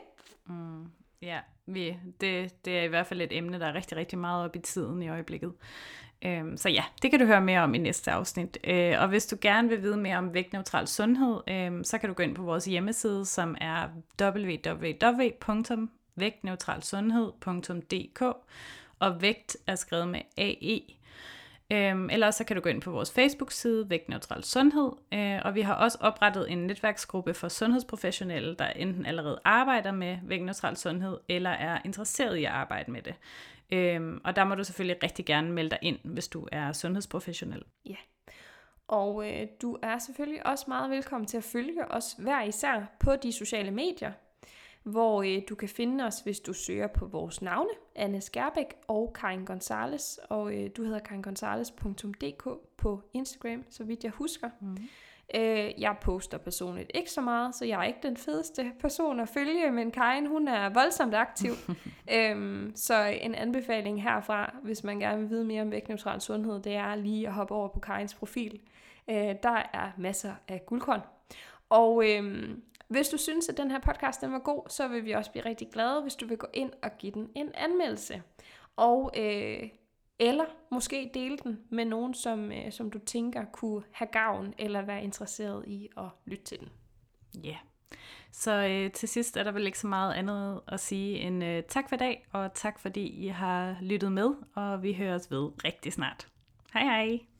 Mm, ja, vi, det, det er i hvert fald et emne, der er rigtig, rigtig meget op i tiden i øjeblikket. Øhm, så ja, det kan du høre mere om i næste afsnit. Øh, og hvis du gerne vil vide mere om vægtneutral sundhed, øh, så kan du gå ind på vores hjemmeside, som er www.vægtneutralsundhed.dk og vægt er skrevet med AE. Øhm, eller så kan du gå ind på vores Facebook-side, Vægtneutral Sundhed, øh, og vi har også oprettet en netværksgruppe for sundhedsprofessionelle, der enten allerede arbejder med vægtneutral sundhed, eller er interesseret i at arbejde med det. Øhm, og der må du selvfølgelig rigtig gerne melde dig ind, hvis du er sundhedsprofessionel. Ja. Og øh, du er selvfølgelig også meget velkommen til at følge os hver især på de sociale medier, hvor øh, du kan finde os, hvis du søger på vores navne, Anne Skærbæk og Karin Gonzales, og øh, du hedder karingonzales.dk på Instagram, så vidt jeg husker. Mm. Øh, jeg poster personligt ikke så meget, så jeg er ikke den fedeste person at følge, men Karin, hun er voldsomt aktiv. øhm, så en anbefaling herfra, hvis man gerne vil vide mere om vægtneutral sundhed, det er lige at hoppe over på Karins profil. Øh, der er masser af guldkorn. Og øhm, hvis du synes, at den her podcast den var god, så vil vi også blive rigtig glade, hvis du vil gå ind og give den en anmeldelse. Og øh, eller måske dele den med nogen, som, øh, som du tænker kunne have gavn eller være interesseret i at lytte til den. Ja. Yeah. Så øh, til sidst er der vel ikke så meget andet at sige end øh, tak for dag, og tak fordi I har lyttet med, og vi høres ved rigtig snart. Hej hej!